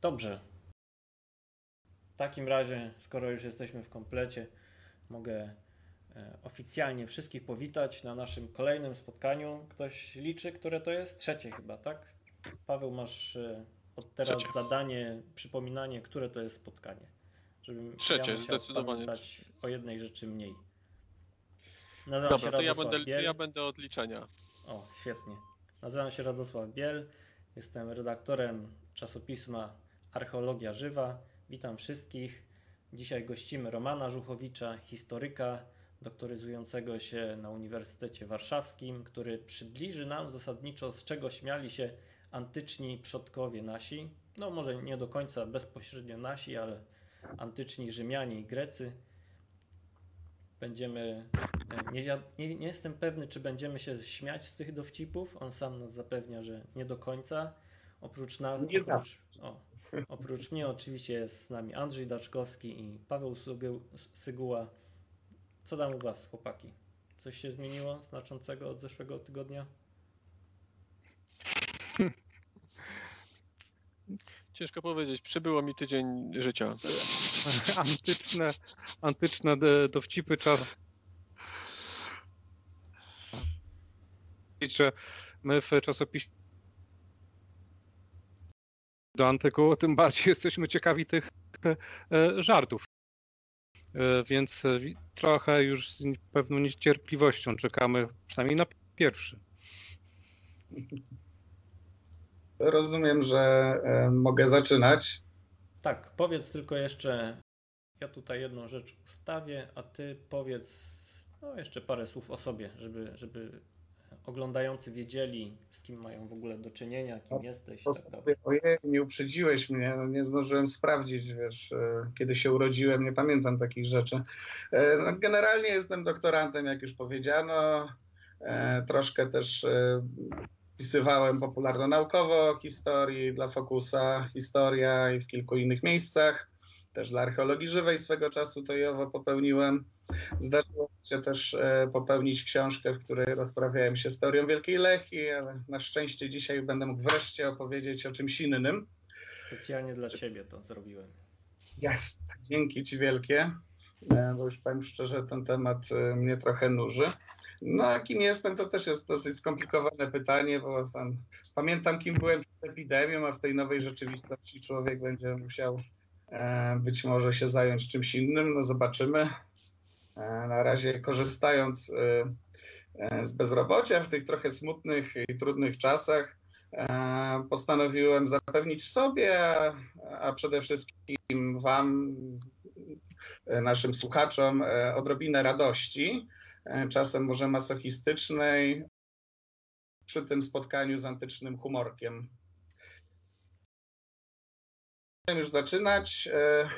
Dobrze. W takim razie, skoro już jesteśmy w komplecie, mogę e, oficjalnie wszystkich powitać na naszym kolejnym spotkaniu. Ktoś liczy, które to jest? Trzecie chyba, tak? Paweł, masz e, od teraz Trzecie. zadanie, przypominanie, które to jest spotkanie. Żebym Trzecie, ja zdecydowanie. o jednej rzeczy mniej. Nazywam Dobra, to ja będę, Biel. ja będę od liczenia. O, świetnie. Nazywam się Radosław Biel. Jestem redaktorem czasopisma Archeologia Żywa. Witam wszystkich. Dzisiaj gościmy Romana Żuchowicza, historyka doktoryzującego się na Uniwersytecie Warszawskim, który przybliży nam zasadniczo z czego śmiali się antyczni przodkowie nasi. No może nie do końca bezpośrednio nasi, ale antyczni Rzymianie i Grecy. Będziemy. E, nie, nie, nie jestem pewny, czy będziemy się śmiać z tych dowcipów. On sam nas zapewnia, że nie do końca. Oprócz nas. Nie oprócz, o, oprócz mnie oczywiście jest z nami Andrzej Daczkowski i Paweł Syguła. Co tam u Was, chłopaki? Coś się zmieniło znaczącego od zeszłego tygodnia? Ciężko powiedzieć. Przybyło mi tydzień życia. antyczne, antyczne dowcipy czas. Że my w czasopiśmie do antyku, tym bardziej jesteśmy ciekawi tych e, żartów. E, więc e, trochę już z pewną niecierpliwością czekamy przynajmniej na pierwszy. Rozumiem, że mogę zaczynać. Tak, powiedz tylko jeszcze, ja tutaj jedną rzecz ustawię, a ty powiedz no, jeszcze parę słów o sobie, żeby, żeby oglądający wiedzieli, z kim mają w ogóle do czynienia, kim no, jesteś. Tak ojej, nie uprzedziłeś mnie, no, nie zdążyłem sprawdzić, wiesz, e, kiedy się urodziłem, nie pamiętam takich rzeczy. E, no, generalnie jestem doktorantem, jak już powiedziano, e, troszkę też Pisywałem popularno-naukowo historii dla Fokusa, historia i w kilku innych miejscach. Też dla archeologii żywej swego czasu to i owo popełniłem. Zdarzyło się też e, popełnić książkę, w której rozprawiałem się z teorią Wielkiej Lechii, ale na szczęście dzisiaj będę mógł wreszcie opowiedzieć o czymś innym. Specjalnie dla Ciebie to zrobiłem. Jest, dzięki Ci wielkie, e, bo już powiem szczerze, ten temat e, mnie trochę nuży. No, a kim jestem, to też jest dosyć skomplikowane pytanie, bo tam, pamiętam, kim byłem przed epidemią, a w tej nowej rzeczywistości człowiek będzie musiał być może się zająć czymś innym. No, zobaczymy. E, na razie korzystając e, e z bezrobocia w tych trochę smutnych i trudnych czasach, e, postanowiłem zapewnić sobie, a, przede wszystkim Wam, e, naszym słuchaczom, odrobinę radości E, czasem może masochistycznej, przy tym spotkaniu z antycznym humorkiem. Już zaczynać. E,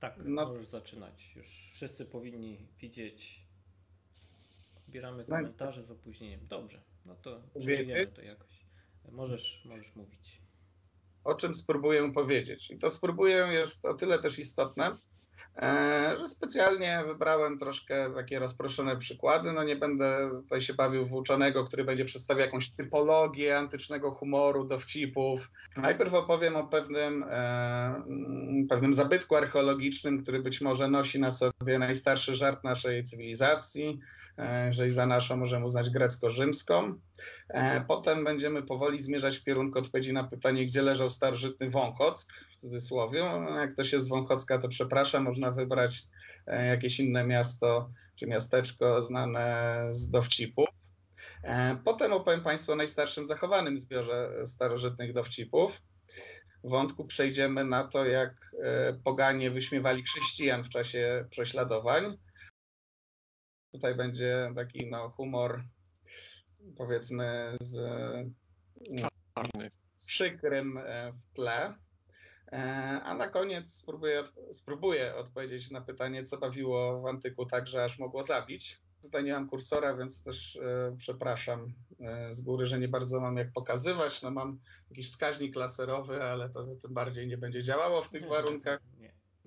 tak, no. możesz zaczynać. Już wszyscy powinni widzieć. Odbieramy no komentarze z opóźnieniem. Dobrze, no to przeżyjemy to jakoś. Możesz, możesz mówić. O czym spróbuję powiedzieć? I to spróbuję jest o tyle też istotne, że specjalnie wybrałem troszkę takie rozproszone przykłady. No nie będę tutaj się bawił w uczonego, który będzie przedstawiał jakąś typologię antycznego humoru, dowcipów. Najpierw opowiem o pewnym, e, pewnym zabytku archeologicznym, który być może nosi na sobie najstarszy żart naszej cywilizacji, e, jeżeli za naszą możemy uznać grecko-rzymską. E, potem będziemy powoli zmierzać w kierunku odpowiedzi na pytanie, gdzie leżał starożytny Wąchock, w cudzysłowie. No, jak ktoś jest z Wąchocka, to przepraszam, można wybrać e, jakieś inne miasto czy miasteczko znane z dowcipów. E, potem opowiem Państwu o najstarszym zachowanym zbiorze starożytnych dowcipów. W wątku przejdziemy na to, jak poganie wyśmiewali chrześcijan w czasie prześladowań. Tutaj będzie taki no, humor powiedzmy z Czarny. przykrym e, w tle. E, a na koniec spróbuję, spróbuję odpowiedzieć na pytanie, co bawiło w antyku tak, że aż mogło zabić. Tutaj nie mam kursora, więc też e, przepraszam e, z góry, że nie bardzo mam jak pokazywać. No mam jakiś wskaźnik laserowy, ale to, to tym bardziej nie będzie działało w tych warunkach.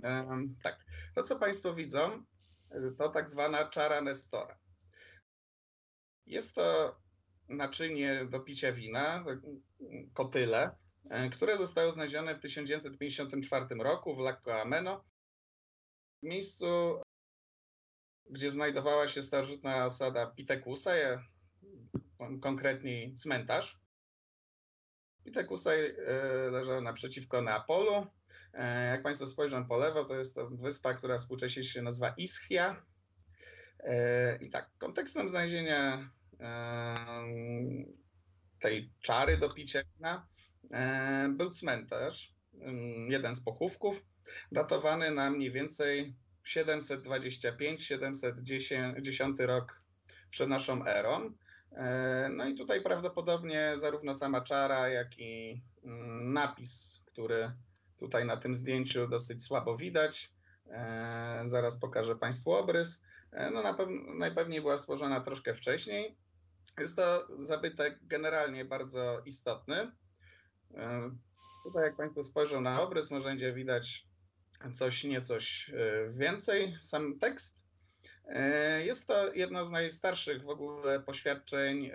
E, tak. To, co Państwo widzą, to tak zwana czara Nestora. Jest to naczynie do picia wina, kotyle, które zostały znalezione w 1954 roku w Lacco Ameno, w miejscu, gdzie znajdowała się starożytna osada Pitekusa, konkretniej cmentarz. Pitekusaj leżał naprzeciwko Neapolu. Jak Państwo spojrzą po lewo, to jest to wyspa, która współcześnie się nazywa Ischia. I tak, kontekstem znalezienia tej czary do picia był cmentarz, jeden z pochówków, datowany na mniej więcej 725-710 rok przed naszą erą. No i tutaj prawdopodobnie zarówno sama czara, jak i napis, który tutaj na tym zdjęciu dosyć słabo widać. Zaraz pokażę Państwu obrys. No na pewno, najpewniej była stworzona troszkę wcześniej. Jest to zabytek generalnie bardzo istotny. Tutaj jak Państwo spojrzą na obrys, może będzie widać coś niecoś więcej. Sam tekst. Jest to jedno z najstarszych w ogóle poświadczeń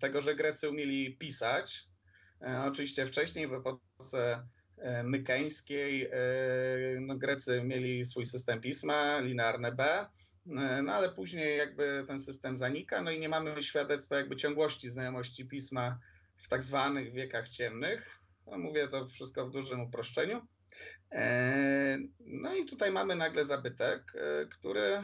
tego, że Grecy umieli pisać. Oczywiście wcześniej w epoce mykeńskiej no Grecy mieli swój system pisma, linearne B, no ale później jakby ten system zanika, no i nie mamy świadectwa jakby ciągłości znajomości pisma w tak zwanych wiekach ciemnych. No mówię to wszystko w dużym uproszczeniu. No i tutaj mamy nagle zabytek, który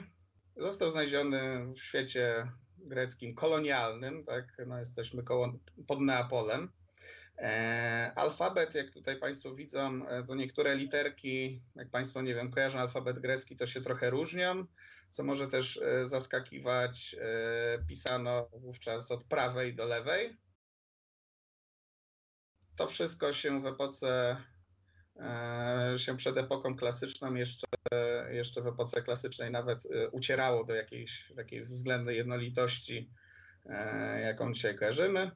został znaleziony w świecie greckim kolonialnym, tak, no jesteśmy koło, pod Neapolem. alfabet, jak tutaj Państwo widzą, to niektóre literki, jak Państwo, nie wiem, kojarzą alfabet grecki, to się trochę różnią co może też e, zaskakiwać. E, pisano wówczas od prawej do lewej. To wszystko się w epoce, e, się przed epoką klasyczną, jeszcze, jeszcze w epoce klasycznej nawet ucierało do jakiejś takiej względnej jednolitości, jaką dzisiaj kojarzymy.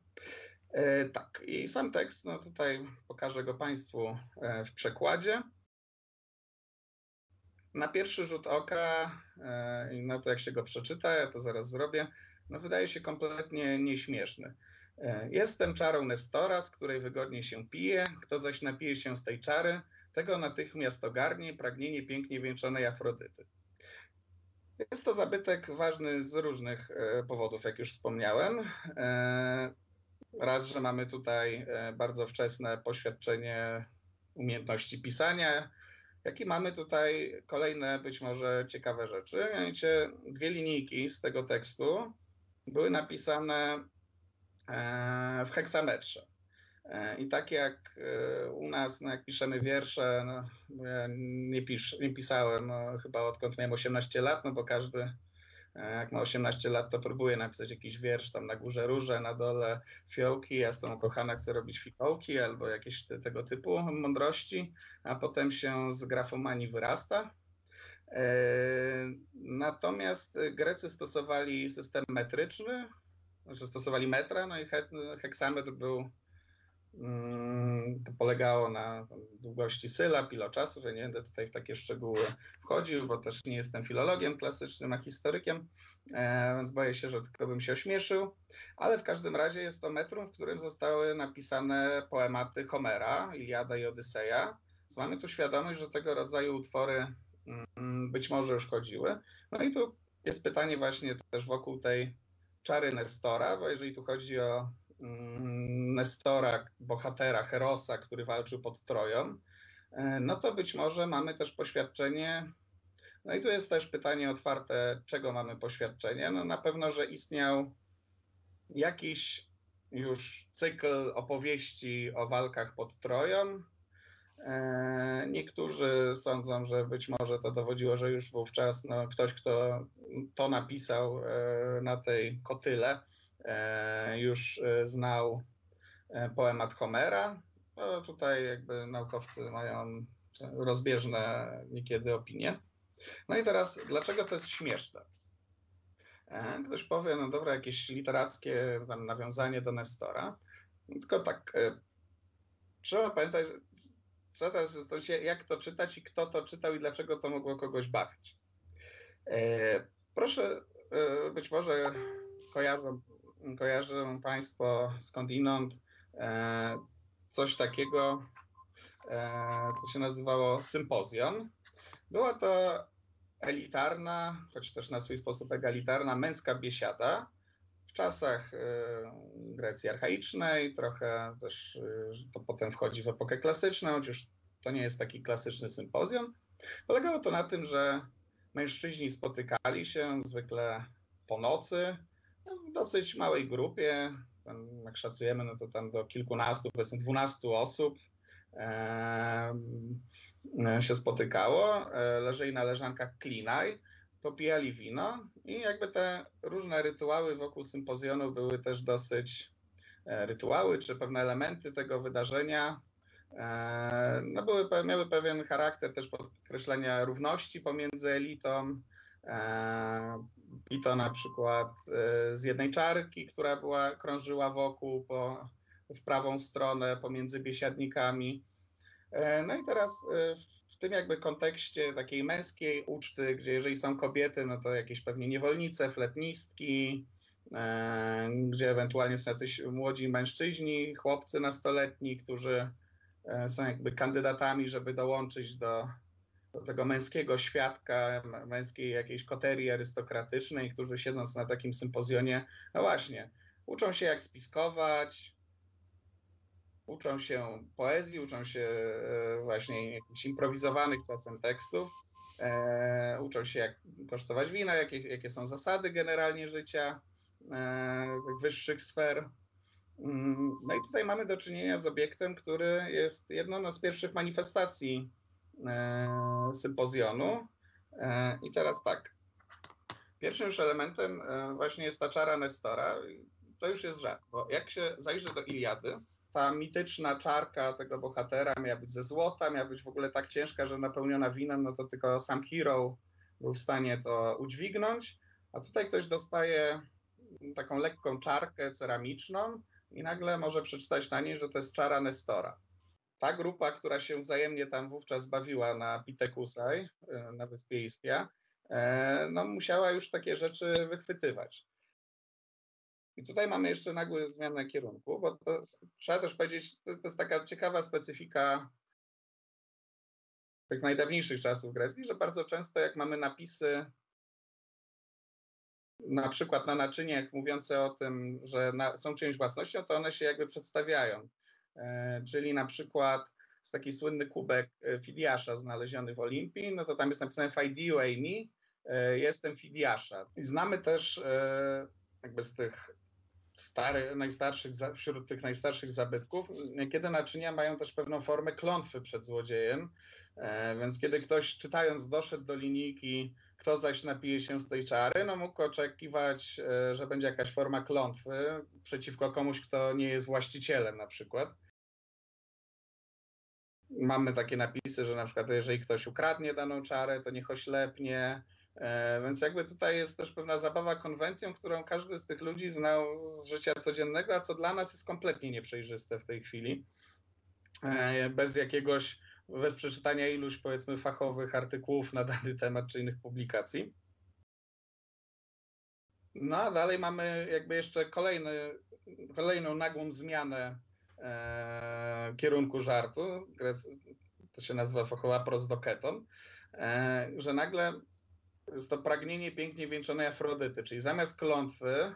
Tak, i sam tekst, no tutaj pokażę go Państwu w przekładzie na pierwszy rzut oka e, na to, jak się go przeczyta, ja to zaraz zrobię, no wydaje się kompletnie nieśmieszny. E, jestem czarą Nestora, z której wygodnie się pije. Kto zaś napije się z tej czary, tego natychmiast ogarnie pragnienie pięknie wieńczonej Afrodyty. Jest to zabytek ważny z różnych e, powodów, jak już wspomniałem. Raz, że mamy tutaj bardzo wczesne poświadczenie umiejętności pisania, Jakie mamy tutaj kolejne być może ciekawe rzeczy? Mianowicie dwie linijki z tego tekstu były napisane e, w heksametrze. E, I tak jak e, u nas, no jak piszemy wiersze, no, ja nie, pisz, nie pisałem no, chyba odkąd miałem 18 lat, no bo każdy E, jak ma 18 lat, to próbuje napisać jakiś wiersz tam na górze róże, na dole fiołki, ja z tą kochana chcę robić fikołki albo jakieś te, tego typu mądrości, a potem się z grafomanii wyrasta. E, natomiast Grecy stosowali system metryczny, znaczy stosowali metra, no i heksametr był Mm, to polegało na długości sylab, iloczasów. Ja nie będę tutaj w takie szczegóły wchodził, bo też nie jestem filologiem klasycznym, a historykiem, e, więc boję się, że tylko bym się ośmieszył. Ale w każdym razie jest to metrum, w którym zostały napisane poematy Homera, Iliada i Odyseja. Więc mamy tu świadomość, że tego rodzaju utwory mm, być może już chodziły. No i tu jest pytanie właśnie też wokół tej czary Nestora, bo jeżeli tu chodzi o Mm, Nestora, bohatera, Herosa, który walczył pod Troją, e, no to być może mamy też poświadczenie. No i tu jest też pytanie otwarte, czego mamy poświadczenie. No na pewno, że istniał jakiś już cykl opowieści o walkach pod Troją. E, niektórzy sądzą, że być może to dowodziło, że już wówczas no, ktoś, kto to napisał e, na tej kotyle, E, już znał poemat Homera. No, tutaj jakby naukowcy mają rozbieżne niekiedy opinie. No i teraz, dlaczego to jest śmieszne? Ktoś powie, no dobra, jakieś literackie nawiązanie do Nestora. Tylko tak, trzeba pamiętać, trzeba zastanowić się, jak to czytać i kto to czytał i dlaczego to mogło kogoś bawić. Proszę, być może kojarzą kojarzą Państwo skądinąd e, coś takiego, to się nazywało sympozjon. Była to elitarna, choć też na swój sposób egalitarna, męska biesiada czasach Grecji archaicznej, trochę też to potem wchodzi w epokę klasyczną, chociaż to nie jest taki klasyczny sympozjon. Polegało to na tym, że mężczyźni spotykali się zwykle po nocy w dosyć małej grupie. Jak szacujemy, no to tam do kilkunastu, powiedzmy dwunastu osób się spotykało. E, leżeli na leżankach klinaj, popijali wino i jakby te różne rytuały wokół sympozjonu były też dosyć e, rytuały, czy pewne elementy tego wydarzenia E, no były, miały pewien charakter też podkreślenia równości pomiędzy elitą. E, I to na przykład z jednej czarki, która była, krążyła wokół po, w prawą stronę pomiędzy biesiadnikami. No i teraz tym jakby kontekście takiej męskiej uczty, gdzie jeżeli są kobiety, no to jakieś pewnie niewolnice, fletnistki, gdzie ewentualnie są jacyś młodzi mężczyźni, chłopcy nastoletni, którzy E, są jakby kandydatami, żeby dołączyć do, do tego męskiego świadka, męskiej jakiejś koterii arystokratycznej, którzy siedząc na takim sympozjonie, no właśnie, uczą się jak spiskować, uczą się poezji, uczą się e, właśnie jakichś improwizowanych czasem tekstów, e, uczą się jak kosztować wina, jakie, jakie są zasady generalnie życia e, wyższych sfer. Mm, no i tutaj mamy do czynienia z obiektem, który jest jedną no, z pierwszych manifestacji e, sympozjonu. E, I teraz tak. Pierwszym już elementem e, właśnie jest ta czara Nestora. To już jest żart, bo jak się zajrzy do Iliady, ta mityczna czarka tego bohatera miała być ze złota, miała być w ogóle tak ciężka, że napełniona winem, no to tylko sam hero był w stanie to udźwignąć. A tutaj ktoś dostaje taką lekką czarkę ceramiczną, i nagle może przeczytać na niej, że to jest czara Nestora. Ta grupa, która się wzajemnie tam wówczas bawiła na Pitekusaj, e, na Wyspie Ischia, e, no musiała już takie rzeczy wychwytywać. I tutaj mamy jeszcze nagłą zmianę kierunku, bo to, trzeba też powiedzieć, to, to jest taka ciekawa specyfika tych najdawniejszych czasów greckich, że bardzo często jak mamy napisy na przykład na naczyniach mówiące o tym, że na, są czyjąś własnością, to one się jakby przedstawiają. E, czyli na przykład jest taki słynny kubek e, Fidiasza znaleziony w Olimpii, no to tam jest napisane Faidio Amy, e, jestem Fidiasza. I znamy też e, jakby z tych stary, najstarszych, wśród tych najstarszych zabytków, niekiedy naczynia mają też pewną formę klątwy przed złodziejem, e, więc kiedy ktoś czytając doszedł do linijki kto zaś napije się z tej czary, no mógł oczekiwać, e, że będzie jakaś forma klątwy przeciwko komuś, kto nie jest właścicielem na przykład. Mamy takie napisy, że na przykład jeżeli ktoś ukradnie daną czarę, to niech oślepnie. E, więc jakby tutaj jest też pewna zabawa konwencją, którą każdy z tych ludzi znał z życia codziennego, a co dla nas jest kompletnie nieprzejrzyste w tej chwili. E, bez jakiegoś bez przeczytania iluś powiedzmy fachowych artykułów na dany temat czy innych publikacji. No a dalej mamy jakby jeszcze kolejny, kolejną nagłą zmianę e, kierunku żartu. To się nazywa fachowa prosdoketon, e, że nagle jest to pragnienie pięknie wieńczonej Afrodyty, czyli zamiast klątwy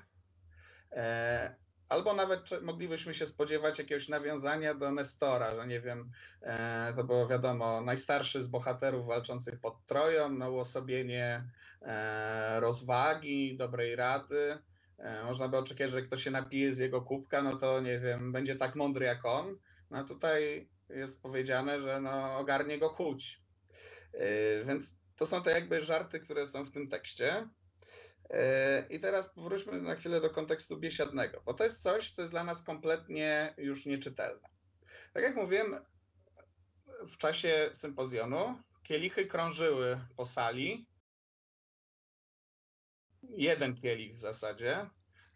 e, Albo nawet moglibyśmy się spodziewać jakiegoś nawiązania do Nestora, że nie wiem, e, to było wiadomo, najstarszy z bohaterów walczących pod Troją, no uosobienie e, rozwagi, dobrej rady. E, można by oczekiwać, że ktoś się napije z jego kubka, no to nie wiem, będzie tak mądry jak on. No tutaj jest powiedziane, że no, ogarnie go chuć. Więc to są te jakby żarty, które są w tym tekście. E, I teraz powróćmy na chwilę do kontekstu biesiadnego, bo to jest coś, co jest dla nas kompletnie już nieczytelne. Tak jak mówiłem, w czasie sympozjonu kielichy krążyły po sali. Jeden kielich w zasadzie.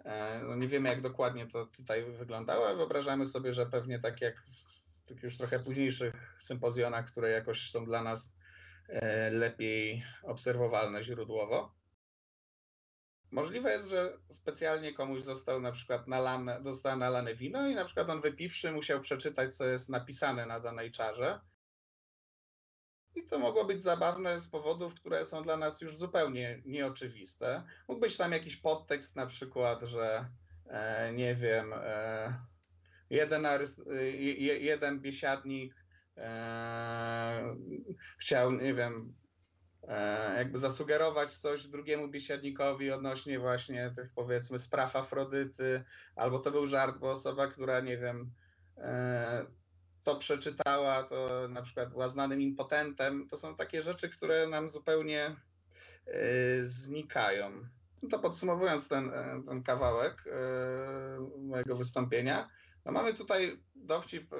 E, no nie wiemy, jak dokładnie to tutaj wyglądało, ale wyobrażamy sobie, że pewnie tak jak w tych już trochę późniejszych sympozjonach, które jakoś są dla nas lepiej obserwowalne źródłowo Możliwe jest, że specjalnie komuś został na przykład nalane, zostało nalane wino i na przykład on wypiwszy musiał przeczytać, co jest napisane na danej czarze. I to mogło być zabawne z powodów, które są dla nas już zupełnie nieoczywiste. Mógł być tam jakiś podtekst na przykład, że e, nie wiem, e, jeden, jeden biesiadnik e, chciał, nie wiem, e, jakby zasugerować coś drugiemu biesiadnikowi odnośnie właśnie tych powiedzmy spraw Afrodyty, albo to był żart, bo osoba, która nie wiem, e, to przeczytała, to na przykład była znanym impotentem. To są takie rzeczy, które nam zupełnie znikają. No to podsumowując ten, ten kawałek mojego wystąpienia, no mamy tutaj dowcip,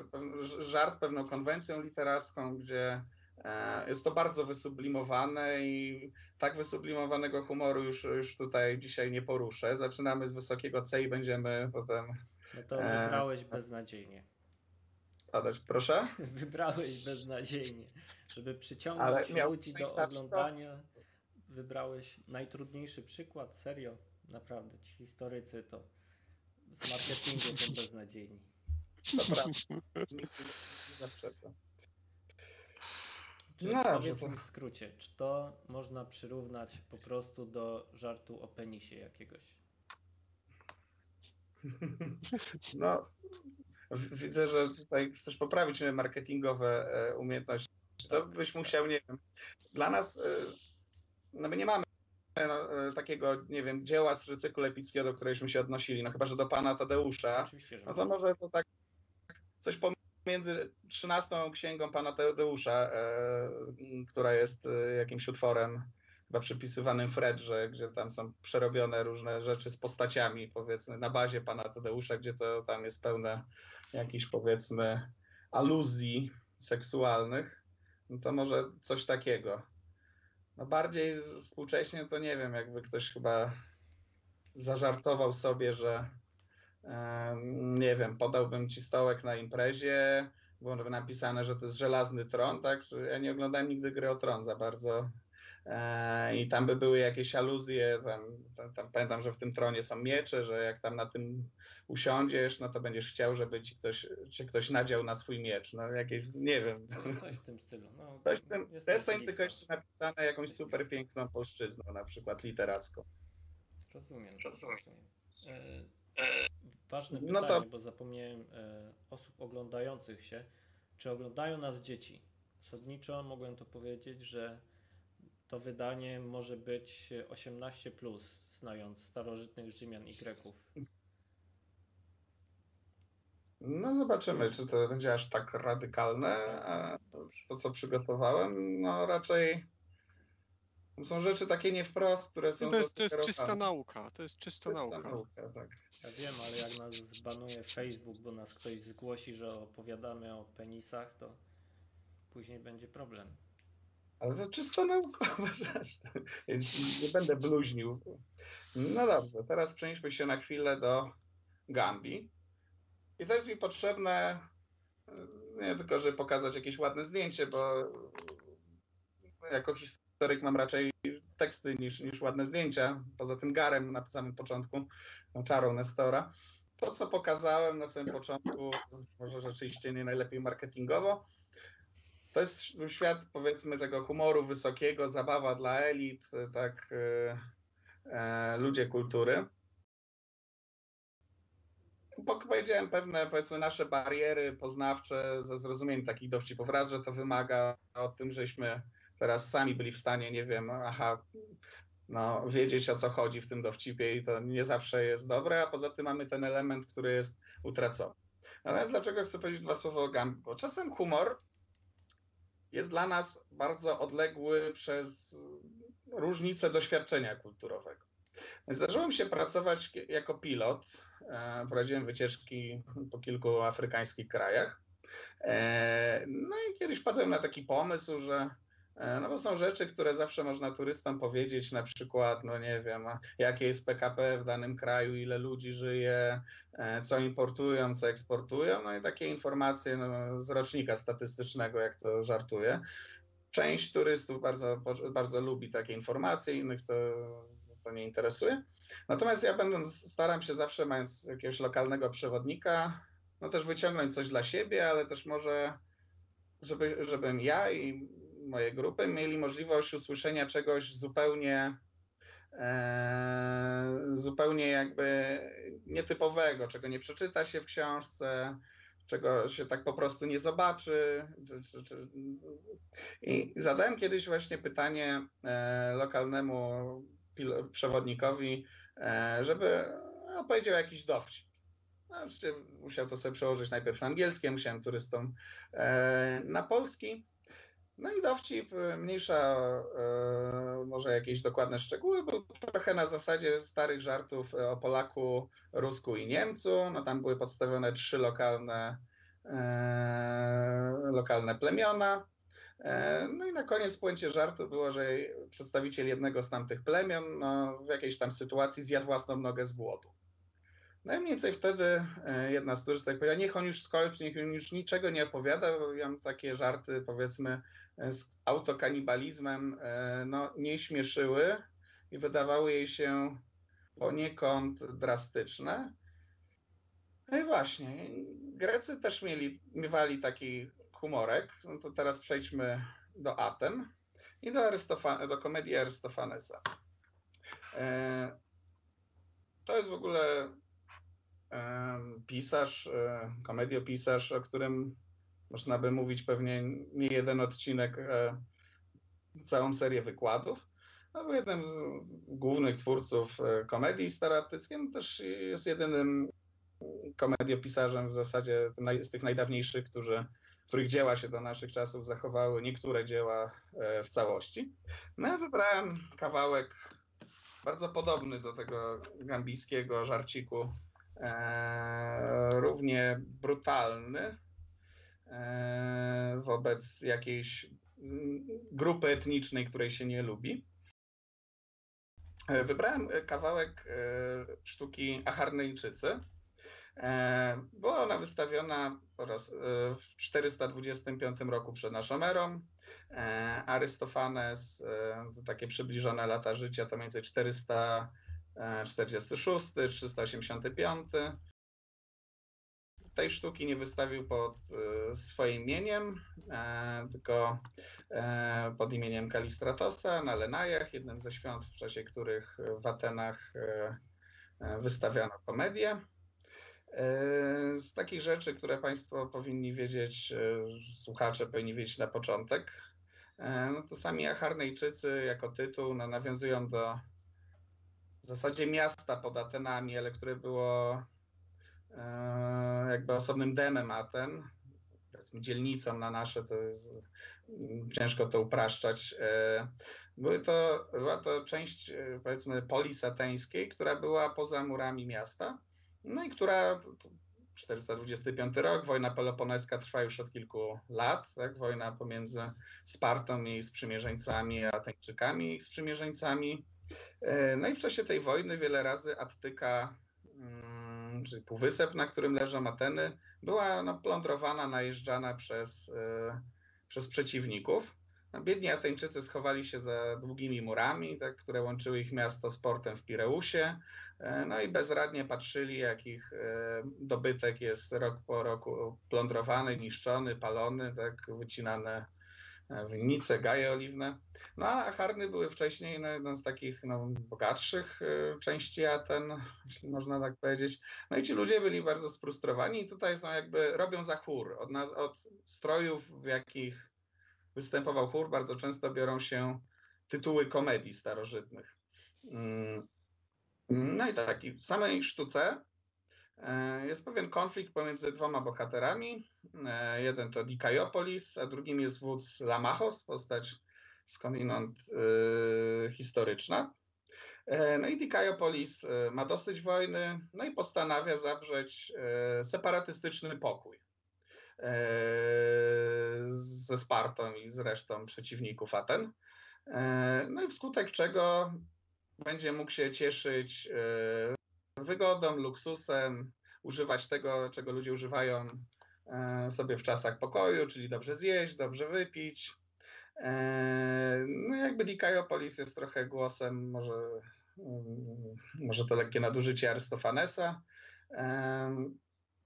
żart pewną konwencją literacką, gdzie e, jest to bardzo wysublimowane i tak wysublimowanego humoru już, już tutaj dzisiaj nie poruszę. Zaczynamy z wysokiego C i będziemy potem. No to e, wybrałeś beznadziejnie. Padać, proszę? Wybrałeś beznadziejnie. Żeby przyciągnąć ludzi do oglądania, wybrałeś najtrudniejszy przykład, serio. Naprawdę, ci historycy to z marketingu są beznadziejni. Dobra. Zaprzeczam. Czy, no, powiedz to... mi w skrócie, czy to można przyrównać po prostu do żartu o penisie jakiegoś? No, widzę, że tutaj chcesz poprawić marketingowe e, umiejętności. To byś musiał, nie wiem. Dla nas, e, no my nie mamy no, e, takiego, nie wiem, dzieła z cyklu epickiego, do którejśmy się odnosili, no chyba, że do pana Tadeusza, no to może to tak coś pomiędzy trzynastą księgą pana Tadeusza, e, która jest e, jakimś utworem chyba przypisywanym Fredrze, gdzie tam są przerobione różne rzeczy z postaciami, powiedzmy, na bazie pana Tadeusza, gdzie to tam jest pełne jakichś, powiedzmy, aluzji seksualnych, no to może coś takiego. No bardziej współcześnie to nie wiem, jakby ktoś chyba zażartował sobie, że nie wiem, podałbym ci stołek na imprezie, byłoby napisane, że to jest żelazny tron, tak? Ja nie oglądałem nigdy gry o tron za bardzo E, i tam by były jakieś aluzje, tam, tam, tam, pamiętam, że w tym tronie są miecze, że jak tam na tym usiądziesz, no to będziesz chciał, żeby ci ktoś, ci ktoś nadział na swój miecz, no jakieś, nie wiem. Coś w tym stylu. No, coś w tym, deseń tylko jeszcze napisane jakąś super piękną polszczyzną, na przykład literacką. Rozumiem. rozumiem. E, e, ważne pytanie, no to... bo zapomniałem e, osób oglądających się, czy oglądają nas dzieci? Zasadniczo mogłem to powiedzieć, że to wydanie może być 18, plus, znając starożytnych Rzymian i Greków. No zobaczymy, czy to będzie aż tak radykalne. A to, co przygotowałem, no raczej są rzeczy takie nie wprost, które są. No to jest, to jest czysta nauka. To jest czysta, czysta nauka. nauka tak. Ja wiem, ale jak nas zbanuje Facebook, bo nas ktoś zgłosi, że opowiadamy o penisach, to później będzie problem. Ale to czysto naukowa rzecz, więc nie będę bluźnił. No dobrze, teraz przenieśmy się na chwilę do Gambii. I to jest mi potrzebne nie tylko, żeby pokazać jakieś ładne zdjęcie, bo jako historyk mam raczej teksty niż, niż ładne zdjęcia. Poza tym garem na samym początku, no, czarą Nestora. To, co pokazałem na samym początku, może rzeczywiście nie najlepiej marketingowo, to jest świat, powiedzmy, tego humoru wysokiego, zabawa dla elit, tak, e, e ludzie kultury. Powiedziałem pewne, powiedzmy, nasze bariery poznawcze ze zrozumieniem takich dowcipów. Raz, że to wymaga o tym, żeśmy teraz sami byli w stanie, nie wiem, aha, no, wiedzieć o co chodzi w tym dowcipie i to nie zawsze jest dobre, a poza tym mamy ten element, który jest utracony. Natomiast dlaczego chcę powiedzieć dwa słowa o Gambii? Bo czasem humor jest dla nas bardzo odległy przez różnice doświadczenia kulturowego. Zdarzyło mi się pracować jako pilot. E, prowadziłem wycieczki po kilku afrykańskich krajach. E, no i kiedyś padłem na taki pomysł, że no bo są rzeczy, które zawsze można turystom powiedzieć, na przykład, no nie wiem, jakie jest PKP w danym kraju, ile ludzi żyje, e, co importują, co eksportują, no i takie informacje no, z rocznika statystycznego, jak to żartuję. Część turystów bardzo, bardzo lubi takie informacje, innych to to nie interesuje. Natomiast ja będąc, staram się zawsze, mając jakiegoś lokalnego przewodnika, no też wyciągnąć coś dla siebie, ale też może, żeby, żebym ja i moje grupy mieli możliwość usłyszenia czegoś zupełnie e, zupełnie jakby nietypowego, czego nie przeczyta się w książce, czego się tak po prostu nie zobaczy. Czy, czy, czy. I zadałem kiedyś właśnie pytanie e, lokalnemu przewodnikowi, e, żeby opowiedział jakiś dowcip. No, musiał to sobie przełożyć najpierw na angielskie, musiałem turystom e, na polski. No i dowcip, e, mniejsza e, może jakieś dokładne szczegóły, był trochę na zasadzie starych żartów o Polaku, Rusku i Niemcu. No tam były podstawione trzy lokalne, e, lokalne plemiona. No i na koniec w puencie żartu było, że przedstawiciel jednego z tamtych plemion no, w jakiejś tam sytuacji zjadł własną nogę z głodu. No i mniej więcej wtedy e, jedna z turystek powiedziała, niech on już skończy, niech on już niczego nie opowiada, bo ja mam takie żarty powiedzmy e, z autokanibalizmem, e, no nie śmieszyły i wydawały jej się poniekąd drastyczne. No i właśnie, Grecy też mieli, miewali taki humorek, no to teraz przejdźmy do Aten i do, do komedii Arystofanesa. To jest w ogóle pisarz, e, komediopisarz, o którym można by mówić pewnie nie jeden odcinek, e, całą serię wykładów. No, był jednym z głównych twórców e, komedii staroatyckiej, no też jest jedynym komediopisarzem w zasadzie z tych najdawniejszych, którzy, których dzieła się do naszych czasów zachowały, niektóre dzieła w całości. No ja wybrałem kawałek bardzo podobny do tego gambijskiego żarciku równie brutalny e, wobec jakiejś grupy etnicznej, której się nie lubi. E, wybrałem kawałek sztuki Acharnejczycy. Była ona wystawiona w 425 roku przed naszą erą. Arystofanes, takie przybliżone lata życia, to więcej 400 46, 385. Tej sztuki nie wystawił pod e, swoim imieniem, e, tylko e, pod imieniem Kalistratosa na Lenajach, jednym ze świąt, w czasie których w Atenach wystawiano komedię. Z takich rzeczy, które Państwo powinni wiedzieć, słuchacze powinni wiedzieć na początek, no to sami Acharnejczycy jako tytuł no, nawiązują do w zasadzie miasta pod Atenami, ale które było e, jakby osobnym demem Aten, powiedzmy dzielnicą na nasze, to jest ciężko to upraszczać. E, były to, była to część e, powiedzmy polis ateńskiej, która była poza murami miasta, no i która 425 rok, wojna peloponeska trwa już od kilku lat, tak? wojna pomiędzy Spartą i sprzymierzeńcami, Ateńczykami i sprzymierzeńcami. E, no i w czasie tej wojny wiele razy Attyka, mm, czyli półwysep, na którym leżą Ateny, była no, plądrowana, najeżdżana przez, e, przez przeciwników. No, biedni Ateńczycy schowali się za długimi murami, tak, które łączyły ich miasto z portem w Pireusie. E, no i bezradnie patrzyli, jak ich dobytek jest rok po roku plądrowany, niszczony, palony, tak, wycinane winnice, gaje oliwne. No a Harny były wcześniej no, jedną z takich no, bogatszych y, części Aten, jeśli można tak powiedzieć. No i ci ludzie byli bardzo sfrustrowani i tutaj są jakby, robią za chór. Od, nas, od strojów, w jakich występował chór, bardzo często biorą się tytuły komedii starożytnych. Mm. No i tak, i w samej sztuce jest pewien konflikt pomiędzy dwoma bohaterami. E, jeden to Dikaiopolis, a drugim jest wódz Lamachos, postać skądinąd e, historyczna. No i Dikaiopolis ma dosyć wojny, no i postanawia zawrzeć separatystyczny pokój ze Spartą i z resztą przeciwników Aten. No i wskutek czego będzie mógł się cieszyć wygodą, luksusem, używać tego, czego ludzie używają e, sobie w czasach pokoju, czyli dobrze zjeść, dobrze wypić. E, no jakby Dikaiopolis jest trochę głosem może może to lekkie nadużycie Arystofanesa.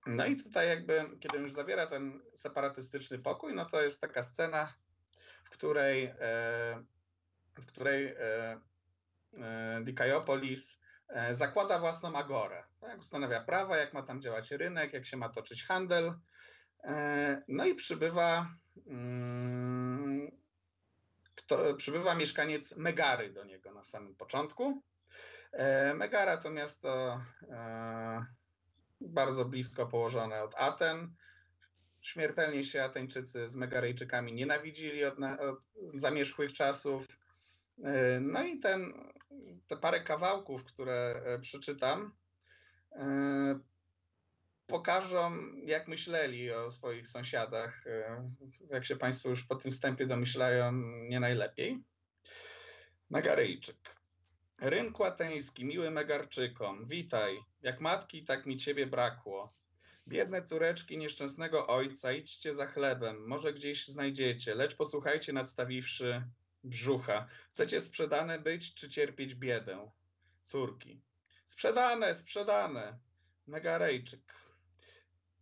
No i tutaj jakby, kiedy już zawiera ten separatystyczny pokój, no to jest taka scena, w której, w której Dikaiopolis zakłada własną agorę. Tak? Ustanawia prawa, jak ma tam działać rynek, jak się ma toczyć handel. No i przybywa mm, kto, przybywa mieszkaniec Megary do niego na samym początku. E, Megara to miasto e, bardzo blisko położone od Aten. Śmiertelnie się Ateńczycy z Megarejczykami nienawidzili od, od zamierzchłych czasów. E, no i ten, te parę kawałków, które przeczytam, pokażą, jak myśleli o swoich sąsiadach. E, jak się Państwo już po tym wstępie domyślają, nie najlepiej. Megaryjczyk. Rynku ateński, miły Megarczykom, witaj. Jak matki, tak mi ciebie brakło. Biedne córeczki nieszczęsnego ojca, idźcie za chlebem, może gdzieś znajdziecie, lecz posłuchajcie nadstawiwszy brzucha. Chcecie sprzedane być, czy cierpieć biedę? Córki. Sprzedane, sprzedane. Megarejczyk.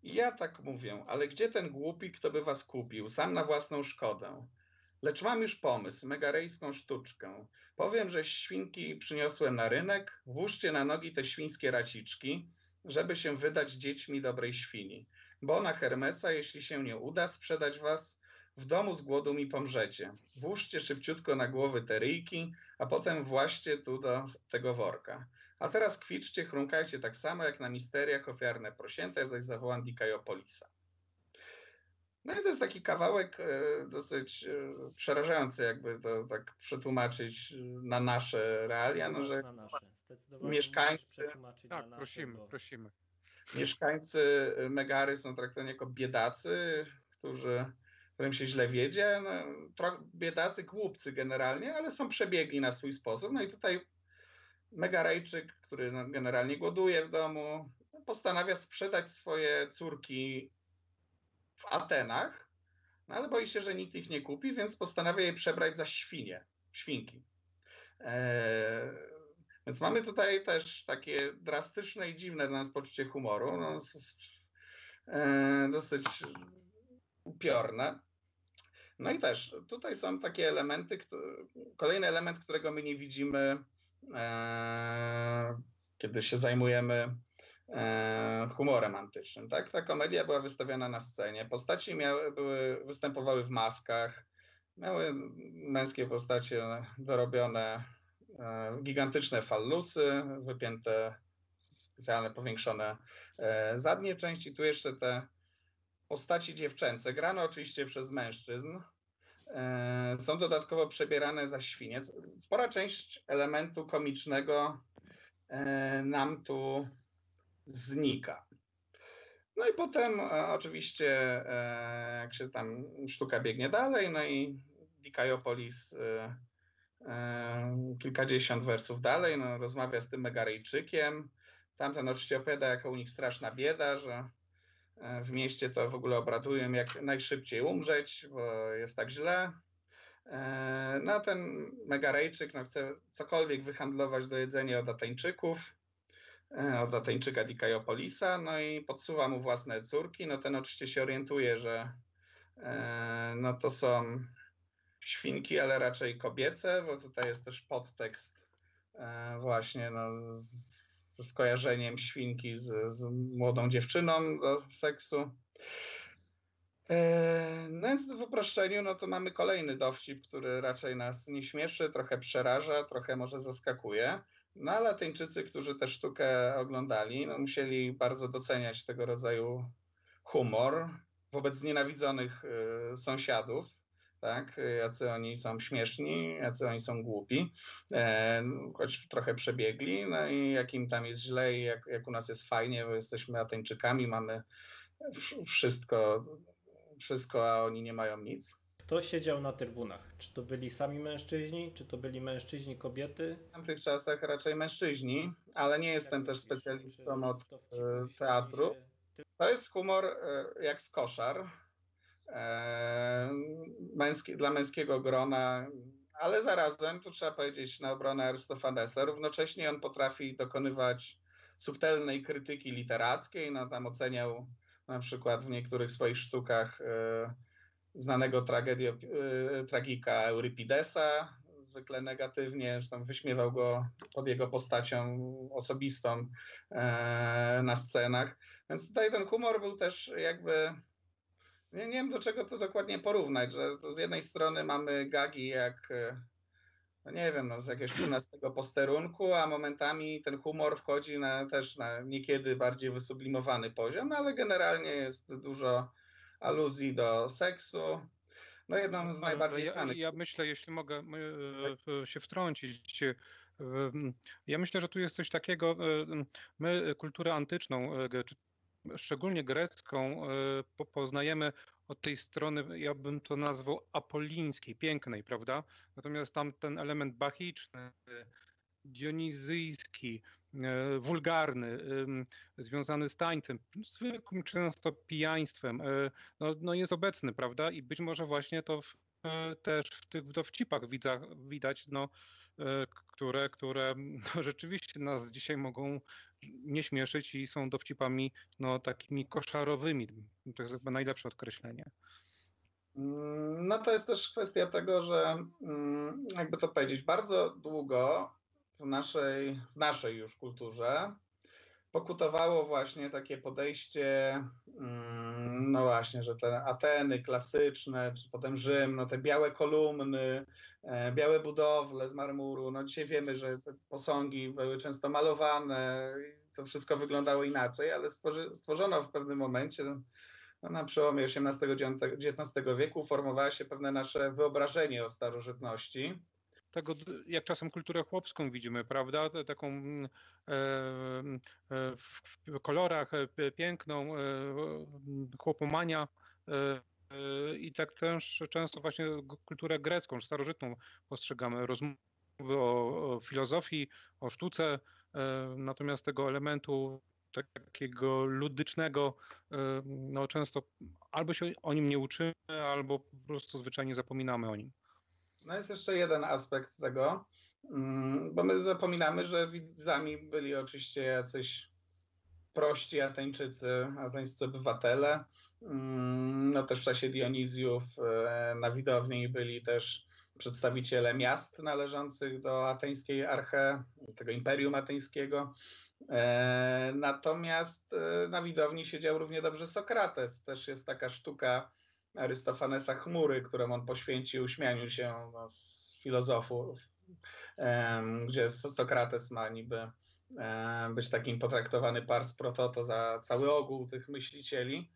Ja tak mówię, ale gdzie ten głupi, kto by was kupił, sam na własną szkodę? Lecz mam już pomysł, megarejską sztuczkę. Powiem, że świnki przyniosłem na rynek, włóżcie na nogi te świńskie raciczki, żeby się wydać dziećmi dobrej świni. Bo na Hermesa, jeśli się nie uda sprzedać was, w domu z głodu mi pomrzecie. Włóżcie szybciutko na głowy te ryjki, a potem właśnie tu do tego worka. A teraz kwiczcie, chrumkajcie tak samo jak na misteriach ofiarne prosięte, zaś zawołam Dikajopolisa. No i to jest taki kawałek e, dosyć e, przerażający, jakby to tak przetłumaczyć na nasze realia, no, że na nasze. Zdecydowanie mieszkańcy, tak, nasze, prosimy, bo... prosimy. Mieszkańcy Megary są traktowani jako biedacy, którzy którym się źle wiedzie. No, biedacy, głupcy generalnie, ale są przebiegli na swój sposób. No i tutaj Megarejczyk, który no, generalnie głoduje w domu, postanawia sprzedać swoje córki w Atenach, no ale boi się, że nikt ich nie kupi, więc postanawia je przebrać za świnie, świnki. Eee, więc mamy tutaj też takie drastyczne i dziwne dla nas poczucie humoru, no, e, dosyć upiorne. No i też tutaj są takie elementy, kolejny element, którego my nie widzimy E, kiedy się zajmujemy e, humorem antycznym. Tak? Ta komedia była wystawiana na scenie. Postaci miały, były, występowały w maskach, miały męskie postacie dorobione e, gigantyczne fallusy, wypięte specjalne powiększone zadnie części. Tu jeszcze te postaci dziewczęce, grane oczywiście przez mężczyzn, E, są dodatkowo przebierane za świnie. Spora część elementu komicznego e, nam tu znika. No i potem e, oczywiście, jak się tam sztuka biegnie dalej, no i Dikajopolis kilkadziesiąt wersów dalej, no, rozmawia z tym Megaryjczykiem. Tamten oczywiście opowiada, jaka u nich straszna bieda, że w mieście to w ogóle obradują jak najszybciej umrzeć, bo jest tak źle. E, no a ten Megarejczyk no, chce cokolwiek wyhandlować do jedzenia od Ateńczyków, e, od Ateńczyka Dikajopolisa, no i podsuwa mu własne córki. No ten oczywiście się orientuje, że no to są świnki, ale raczej kobiece, bo tutaj jest też podtekst właśnie no, ze skojarzeniem świnki z, z młodą dziewczyną do seksu. E, no więc w uproszczeniu, no to mamy kolejny dowcip, który raczej nas nie śmieszy, trochę przeraża, trochę może zaskakuje. No ale Ateńczycy, którzy tę sztukę oglądali, no musieli bardzo doceniać tego rodzaju humor wobec znienawidzonych y, sąsiadów tak? Jacy oni są śmieszni, jacy oni są głupi, e, choć trochę przebiegli, no i jak im tam jest źle i jak, jak u nas jest fajnie, bo jesteśmy Ateńczykami, mamy wszystko, wszystko, a oni nie mają nic. Kto siedział na trybunach? Czy to byli sami mężczyźni, czy to byli mężczyźni, kobiety? W tamtych czasach raczej mężczyźni, ale nie jestem też specjalistą od e, teatru. To jest humor e, jak z koszar, męski, dla męskiego grona ale zarazem, tu trzeba powiedzieć na obronę Arystofanesa, równocześnie on potrafi dokonywać subtelnej krytyki literackiej, no tam oceniał na przykład w niektórych swoich sztukach e, znanego tragedio, e, tragika Eurypidesa, zwykle negatywnie, zresztą wyśmiewał go pod jego postacią osobistą e, na scenach. Więc tutaj ten humor był też jakby. Nie, nie wiem do czego to dokładnie porównać, że z jednej strony mamy gagi jak no nie wiem, no z jakiegoś 13 posterunku, a momentami ten humor wchodzi na, też na niekiedy bardziej wysublimowany poziom, ale generalnie jest dużo aluzji do seksu, no jedną z najbardziej ja, znanych. Ja myślę, jeśli mogę e, się wtrącić, e, ja myślę, że tu jest coś takiego, e, my kulturę antyczną, szczególnie grecką, poznajemy od tej strony, ja bym to nazwał apolińskiej, pięknej, prawda? Natomiast tam ten element bachiczny, dionizyjski, e, wulgarny, związany z tańcem, zwykłym często pijaństwem, e, no, no jest obecny, prawda? I być może właśnie to w, e, też w tych dowcipach widać no, które, które no, rzeczywiście nas dzisiaj mogą nie śmieszyć i są dowcipami no, takimi koszarowymi. To jest chyba najlepsze określenie. Mm, no to jest też kwestia tego, że mm, jakby to powiedzieć, bardzo długo w naszej, w naszej już kulturze pokutowało właśnie takie podejście, mm, no właśnie, że te Ateny klasyczne, czy potem Rzym, no te białe kolumny, e, białe budowle z marmuru, no dzisiaj wiemy, że te posągi były często malowane, to wszystko wyglądało inaczej, ale stworzono w pewnym momencie, no na przełomie XVIII-XIX wieku formowało się pewne nasze wyobrażenie o starożytności tego, jak czasem kulturę chłopską widzimy, prawda? Taką mm, e, e, w kolorach e, piękną, chłopomania. I tak też często właśnie kulturę grecką, starożytną postrzegamy. Rozmowy o, o filozofii, o sztuce, natomiast tego elementu takiego ludycznego, no często albo się o nim nie uczymy, albo po prostu zwyczajnie zapominamy o nim. No jest jeszcze jeden aspekt tego, mm, bo my zapominamy, że widzami byli oczywiście jacyś prości Ateńczycy, ateńscy obywatele. Mm, no też w czasie Dionizjów e, na widowni byli też przedstawiciele miast należących do ateńskiej arche, tego imperium ateńskiego. E, natomiast e, na widowni siedział równie dobrze Sokrates. Też jest taka sztuka Arystofanesa Chmury, którą on poświęcił śmianiu się no, z filozofów, gdzie Sokrates ma niby być takim potraktowany pars prototo za cały ogół tych myślicieli.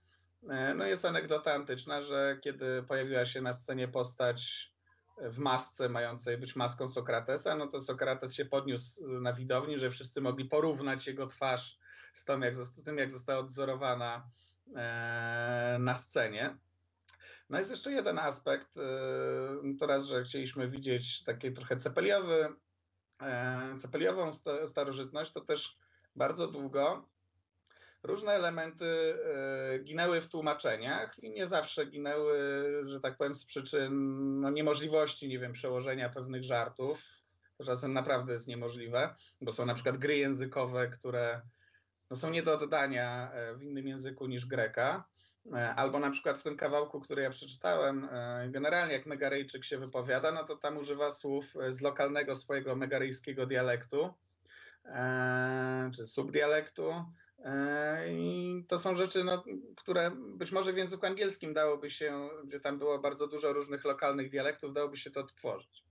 E, no jest anegdota antyczna, że kiedy pojawiła się na scenie postać w masce mającej być maską Sokratesa, no to Sokrates się podniósł na widowni, że wszyscy mogli porównać jego twarz z, tym, jak została odzorowana e, na scenie. No jest jeszcze jeden aspekt. Y, to raz, że chcieliśmy widzieć taki trochę cepeliowy, e, cepeliową starożytność, to też bardzo długo różne elementy e, ginęły w tłumaczeniach i nie zawsze ginęły, że tak powiem, z przyczyn no, niemożliwości, nie wiem, przełożenia pewnych żartów. Czasem naprawdę jest niemożliwe, bo są na przykład gry językowe, które no, są nie do oddania e, w innym języku niż greka. E, albo na przykład w tym kawałku, który ja przeczytałem, e, generalnie jak Megarejczyk się wypowiada, no to tam używa słów e, z lokalnego swojego megaryjskiego dialektu, czy subdialektu. I to są rzeczy, no, które być może w języku angielskim dałoby się, gdzie tam było bardzo dużo różnych lokalnych dialektów, dałoby się to odtworzyć.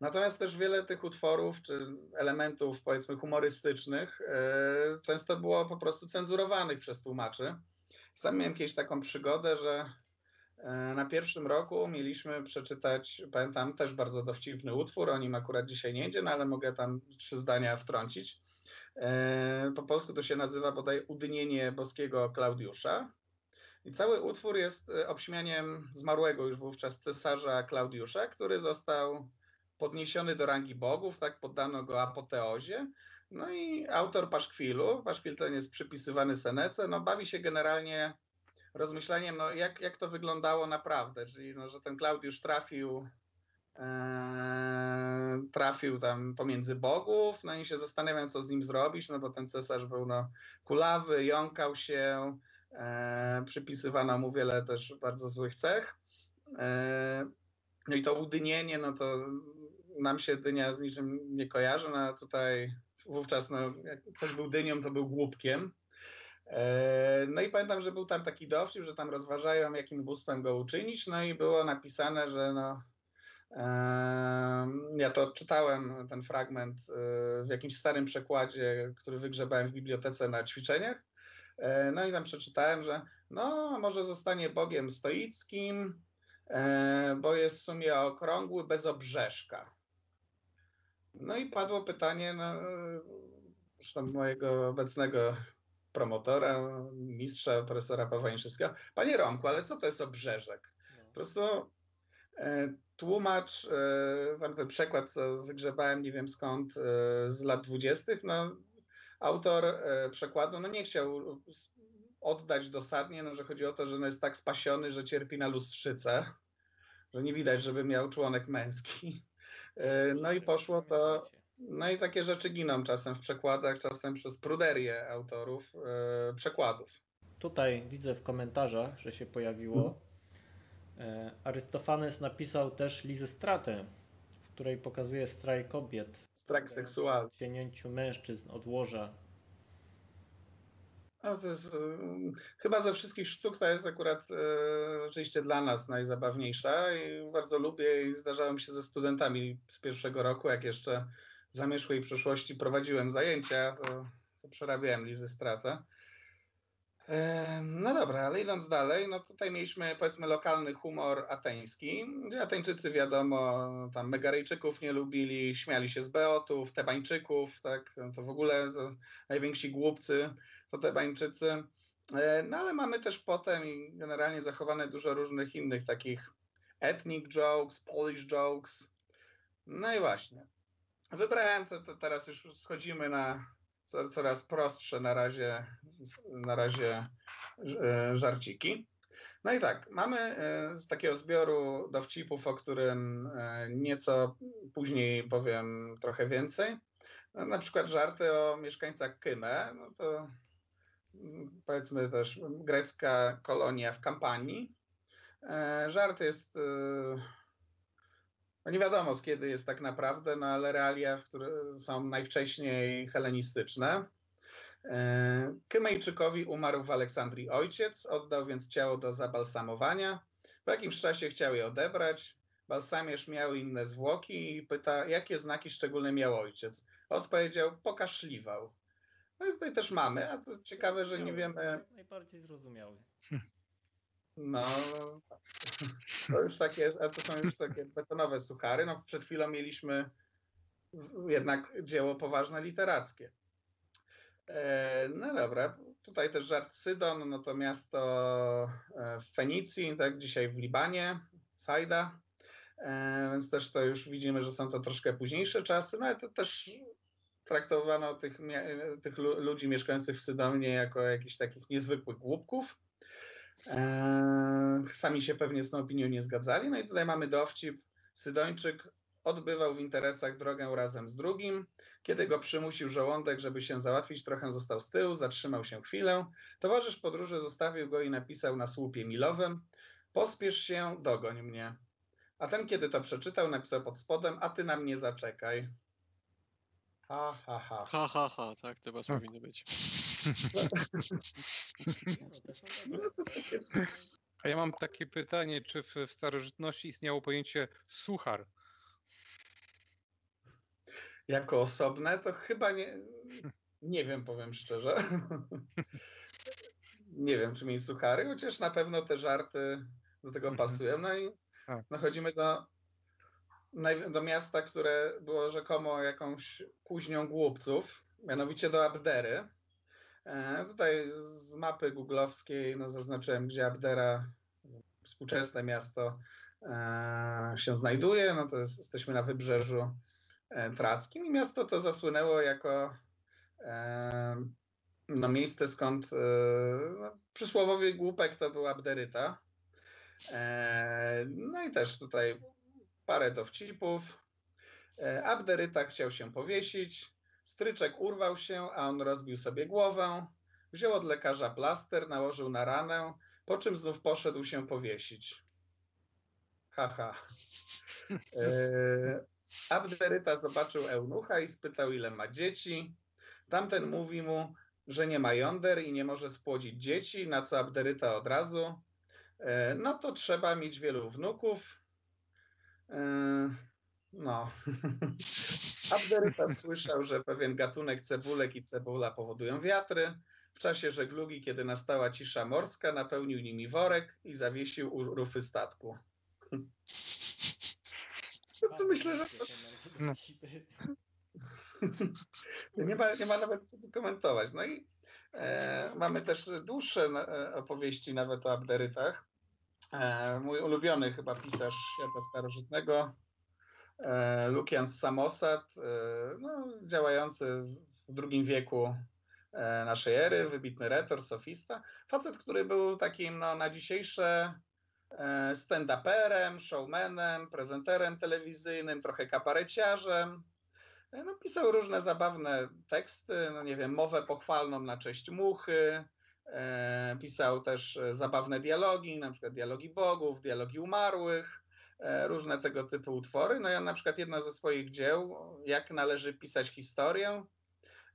Natomiast też wiele tych utworów czy elementów, powiedzmy, humorystycznych, często było po prostu cenzurowanych przez tłumaczy. Sam miałem kiedyś taką przygodę, że e, na pierwszym roku mieliśmy przeczytać, pamiętam, też bardzo dowcipny utwór, o nim akurat dzisiaj nie idzie, no ale mogę tam trzy zdania wtrącić. E, po polsku to się nazywa bodaj Udynienie boskiego Klaudiusza. I cały utwór jest e, obśmianiem zmarłego już wówczas cesarza Klaudiusza, który został podniesiony do rangi bogów, tak poddano go apoteozie. No i autor paszkwilu, paszkwil ten jest przypisywany Senece, no bawi się generalnie rozmyślaniem, no jak, jak to wyglądało naprawdę, czyli no, że ten Klaudiusz trafił e, trafił tam pomiędzy bogów, no i się zastanawiam, co z nim zrobić, no bo ten cesarz był no, kulawy, jąkał się, e, przypisywano mu wiele też bardzo złych cech. E, no i to udynienie, no to nam się dynia z niczym nie kojarzy, no a tutaj wówczas, no, jak ktoś był dynią, to był głupkiem. E, no i pamiętam, że był tam taki dowcip, że tam rozważają, jakim bóstwem go uczynić, no i było napisane, że no, ja to czytałem, ten fragment e, w jakimś starym przekładzie, który wygrzebałem w bibliotece na ćwiczeniach. E, no i tam przeczytałem, że no, może zostanie Bogiem stoickim, bo jest w sumie okrągły, bez obrzeżka. No i padło pytanie, no, zresztą mojego obecnego promotora, mistrza, profesora Pawła Jęczewskiego. Panie Romku, ale co to jest obrzeżek? No. Po prostu e, tłumacz, e, tam ten przekład, co wygrzebałem, nie wiem skąd, e, z lat dwudziestych, no autor e, przekładu, no nie chciał oddać dosadnie, no, że chodzi o to, że no jest tak spasiony, że cierpi na lustrzycę, że nie widać, żeby miał członek męski. E, no i poszło to no i takie rzeczy giną czasem w przekładach, czasem przez pruderię autorów yy, przekładów. Tutaj widzę w komentarzach, że się pojawiło. Yy, Arystofanes napisał też Lizystratę, w której pokazuje straj kobiet. Strajk seksualny. Cienięciu mężczyzn od łoża. No to jest, yy, chyba ze wszystkich sztuk to jest akurat rzeczywiście dla nas najzabawniejsza i bardzo lubię i zdarzało mi się ze studentami z pierwszego roku, jak jeszcze w zamierzchłej przeszłości prowadziłem zajęcia, to, to przerabiałem Lizy Stratę. No dobra, ale idąc dalej, no tutaj mieliśmy powiedzmy lokalny humor ateński, gdzie Ateńczycy wiadomo, tam Megaryjczyków nie lubili, śmiali się z Beotów, Tebańczyków, tak, to w ogóle to najwięksi głupcy to Tebańczycy. No ale mamy też potem i generalnie zachowane dużo różnych innych takich ethnic jokes, Polish jokes. No i właśnie. Wybrałem, to, to teraz już schodzimy na coraz prostsze na razie, na razie e, żarciki. No i tak, mamy e, z takiego zbioru dowcipów, o którym e, nieco później powiem trochę więcej. No, na przykład żarty o mieszkańcach Kymę, no to mm, powiedzmy też grecka kolonia w kampanii. Żart jest no nie wiadomo z kiedy jest tak naprawdę, no ale realia, które są najwcześniej helenistyczne. E, Kymejczykowi umarł w Aleksandrii ojciec, oddał więc ciało do zabalsamowania. Po jakimś czasie chciał je odebrać. Balsamierz miał inne zwłoki i pyta, jakie znaki szczególne miał ojciec. Odpowiedział, pokaszliwał. No i tutaj też mamy, a to ciekawe, że nie wiemy. Najbardziej zrozumiały. No, to już takie, to są już takie betonowe suchary. No, przed chwilą mieliśmy jednak dzieło poważne literackie. E, no dobra, tutaj też żart Sydon, no to miasto e, w Fenicji, tak, dzisiaj w Libanie, Sajda, e, więc też to już widzimy, że są to troszkę późniejsze czasy, no ale to też traktowano tych, tych ludzi mieszkających w Sydonie jako jakichś takich niezwykłych głupków. Sami się pewnie z tą opinią nie zgadzali. No i tutaj mamy dowcip. Sydończyk odbywał w interesach drogę razem z drugim. Kiedy go przymusił żołądek, żeby się załatwić, trochę został z tyłu, zatrzymał się chwilę. Towarzysz podróży zostawił go i napisał na słupie milowym: Pospiesz się, dogoń mnie. A ten, kiedy to przeczytał, napisał pod spodem: A ty na mnie zaczekaj. Ha, ha, ha. Ha, ha, ha, tak, to was powinno być. A ja mam takie pytanie, czy w, w starożytności istniało pojęcie suchar? Jako osobne to chyba nie, nie wiem, powiem szczerze. nie wiem, czy mieli suchary, chociaż na pewno te żarty do tego mhm. pasują. No i no chodzimy do do miasta, które było rzekomo jakąś kuźnią głupców, mianowicie do Abdery. E, tutaj z mapy googlowskiej no, zaznaczyłem, gdzie Abdera, współczesne miasto, e, się znajduje. No to jest, jesteśmy na wybrzeżu e, trackim i miasto to zasłynęło jako no, miejsce, skąd no, przysłowowy głupek to był Abderyta. No i też tutaj parę dowcipów. E, Abderyta chciał się powiesić. Stryczek urwał się, a on rozbił sobie głowę. Wziął od lekarza plaster, nałożył na ranę, po czym znów poszedł się powiesić. Haha. E, Abderyta zobaczył eunucha i spytał, ile ma dzieci. Tamten mówi mu, że nie ma jąder i nie może spłodzić dzieci, na co Abderyta od razu. E, No to trzeba mieć wielu wnuków. E, No. Abderyta słyszał, że pewien gatunek cebulek i cebula powodują wiatry. W czasie żeglugi, kiedy nastała cisza morska, napełnił nimi worek i zawiesił u rufy statku. No to myślę, że to No. nie ma, nie ma nawet co tu komentować. No i e, mamy też dłuższe e, opowieści nawet o Abderytach. E, mój ulubiony chyba pisarz świata starożytnego, e, Lukian z Samosat, e, no, działający w II wieku e, naszej ery, wybitny retor, sofista. Facet, który był takim no, na dzisiejsze stand-uperem, showmanem, prezenterem telewizyjnym, trochę kabareciarzem. E, No, pisał różne zabawne teksty, no nie wiem, mowę pochwalną na cześć muchy. E, pisał też e, zabawne dialogi, na przykład dialogi bogów, dialogi umarłych, e, różne tego typu utwory. No ja na przykład jedno ze swoich dzieł, jak należy pisać historię,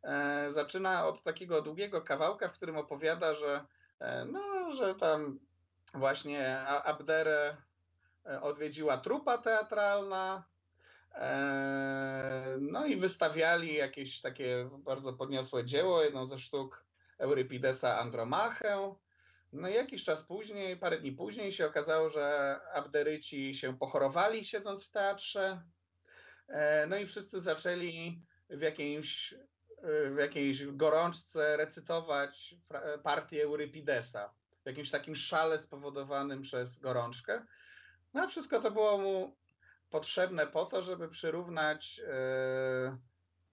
e, zaczyna od takiego długiego kawałka, w którym opowiada, że, e, no, że tam właśnie Abderę e, odwiedziła trupa teatralna, e, no i wystawiali jakieś takie bardzo podniosłe dzieło, jedną ze sztuk Eurypidesa Andromachę. No i jakiś czas później, parę dni później się okazało, że Abderyci się pochorowali siedząc w teatrze. E, No i wszyscy zaczęli w jakiejś, w jakiejś gorączce recytować partię Eurypidesa. W jakimś takim szale spowodowanym przez gorączkę. No a wszystko to było mu potrzebne po to, żeby przyrównać e,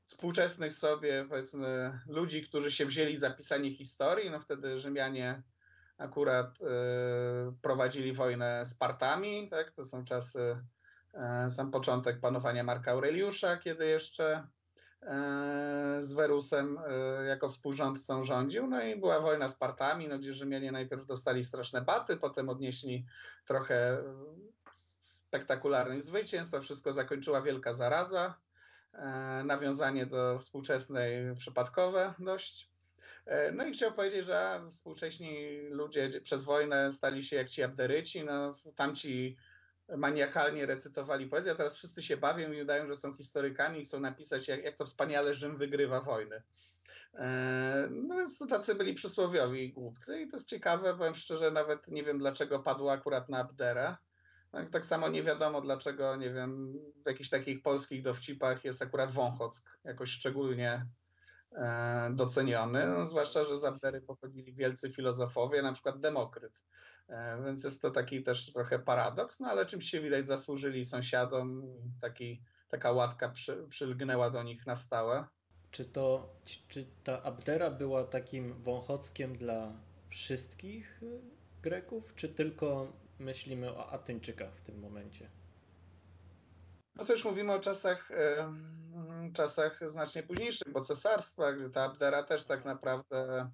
współczesnych sobie, powiedzmy, ludzi, którzy się wzięli za pisanie historii. No wtedy Rzymianie akurat e, prowadzili wojnę z Partami, tak? To są czasy, e, sam początek panowania Marka Aureliusza, kiedy jeszcze z Werusem e, jako współrządcą rządził. No i była wojna z Partami, no, gdzie Rzymianie najpierw dostali straszne baty, potem odnieśli trochę e, spektakularnych zwycięstw, wszystko zakończyła wielka zaraza. E, nawiązanie do współczesnej przypadkowe dość. E, No i chciał powiedzieć, że współcześni ludzie dzie- przez wojnę stali się jak ci abderyci, no tamci maniakalnie recytowali poezję, a teraz wszyscy się bawią i udają, że są historykami i chcą napisać, jak, jak to wspaniale Rzym wygrywa wojny. E, No więc tacy byli przysłowiowi głupcy i to jest ciekawe, powiem szczerze, nawet nie wiem dlaczego padło akurat na Abdera. Tak, tak samo nie wiadomo dlaczego, nie wiem, w jakichś takich polskich dowcipach jest akurat Wąchock jakoś szczególnie e, doceniony, no, zwłaszcza, że z Abdery pochodzili wielcy filozofowie, na przykład Demokryt. E, więc jest to taki też trochę paradoks, no ale czymś się widać zasłużyli sąsiadom, taki, taka łatka przy, przylgnęła do nich na stałe. Czy to, czy ta Abdera była takim wąchockiem dla wszystkich y, Greków, czy tylko myślimy o Atyńczykach w tym momencie? No to już mówimy o czasach, e, czasach znacznie późniejszych, bo cesarstwa, gdzie ta Abdera też tak naprawdę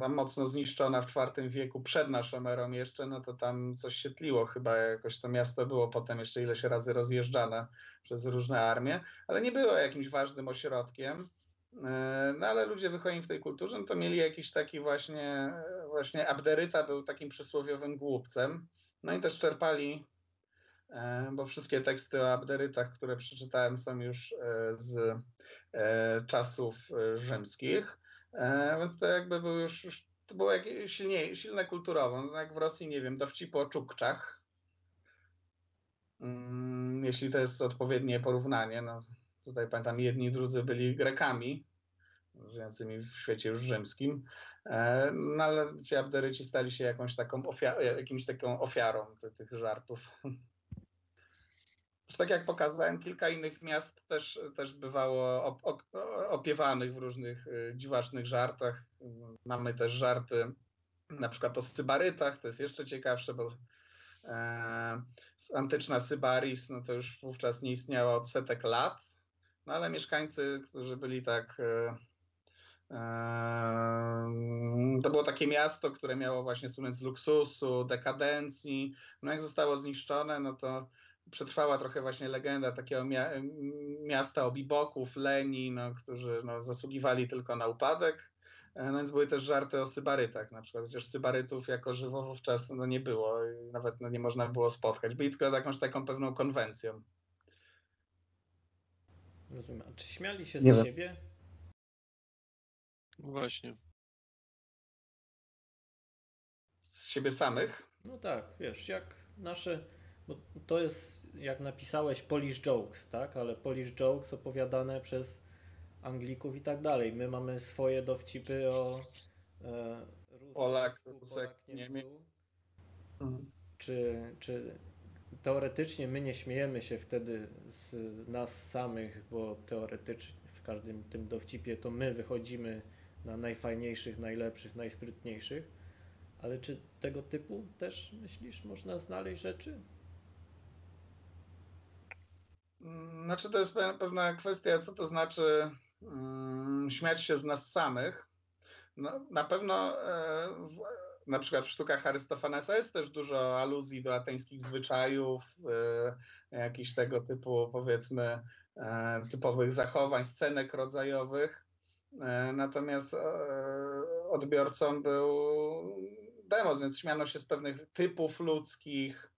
tam mocno zniszczona w IV wieku, przed naszą erą jeszcze, no to tam coś się tliło chyba, jakoś to miasto było potem jeszcze ileś razy rozjeżdżane przez różne armie, ale nie było jakimś ważnym ośrodkiem. E, No ale ludzie wychowani w tej kulturze, no to mieli jakiś taki właśnie, właśnie Abderyta był takim przysłowiowym głupcem. No i też czerpali E, bo wszystkie teksty o Abderytach, które przeczytałem, są już e, z czasów rzymskich, E, więc to jakby był już, już to było jakieś silniej, silne kulturowo, no, jak w Rosji, nie wiem, dowcip o Czukczach, Mm, jeśli to jest odpowiednie porównanie, no tutaj pamiętam, jedni drudzy byli Grekami, żyjącymi w świecie już rzymskim, E, no ale ci Abderyci stali się jakąś taką ofiarą, jakimś taką ofiarą ty, tych żartów. Tak jak pokazałem, kilka innych miast też, też bywało op, op, opiewanych w różnych y, dziwacznych żartach. Mamy też żarty na przykład o Sybarytach, to jest jeszcze ciekawsze, bo Antyczna Sybaris, no to już wówczas nie istniała od setek lat, no ale mieszkańcy, którzy byli tak to było takie miasto, które miało właśnie słynąć z luksusu, dekadencji. No jak zostało zniszczone, no to przetrwała trochę właśnie legenda takiego miasta obiboków, leni, no, którzy no, zasługiwali tylko na upadek. E, no więc były też żarty o sybarytach na przykład, chociaż sybarytów jako żywo wówczas no, nie było i nawet no, nie można było spotkać. Byli tylko jakąś taką pewną konwencją. Rozumiem. A czy śmiali się nie z wiem. siebie? No właśnie. Z siebie samych? No tak, wiesz, jak nasze. Bo to jest, jak napisałeś, Polish Jokes, tak? Ale Polish Jokes opowiadane przez Anglików i tak dalej. My mamy swoje dowcipy o e, Polak, Rusek, Niemiec. Mhm. Czy, czy teoretycznie my nie śmiejemy się wtedy z nas samych, bo teoretycznie w każdym tym dowcipie to my wychodzimy na najfajniejszych, najlepszych, najsprytniejszych. Ale czy tego typu też myślisz, można znaleźć rzeczy? Znaczy, to jest pewna kwestia, co to znaczy um, śmiać się z nas samych. No, na pewno e, w, na przykład w sztukach Arystofanesa jest też dużo aluzji do ateńskich zwyczajów, e, jakichś tego typu, powiedzmy, e, typowych zachowań, scenek rodzajowych. E, natomiast e, odbiorcą był demos, więc śmiano się z pewnych typów ludzkich,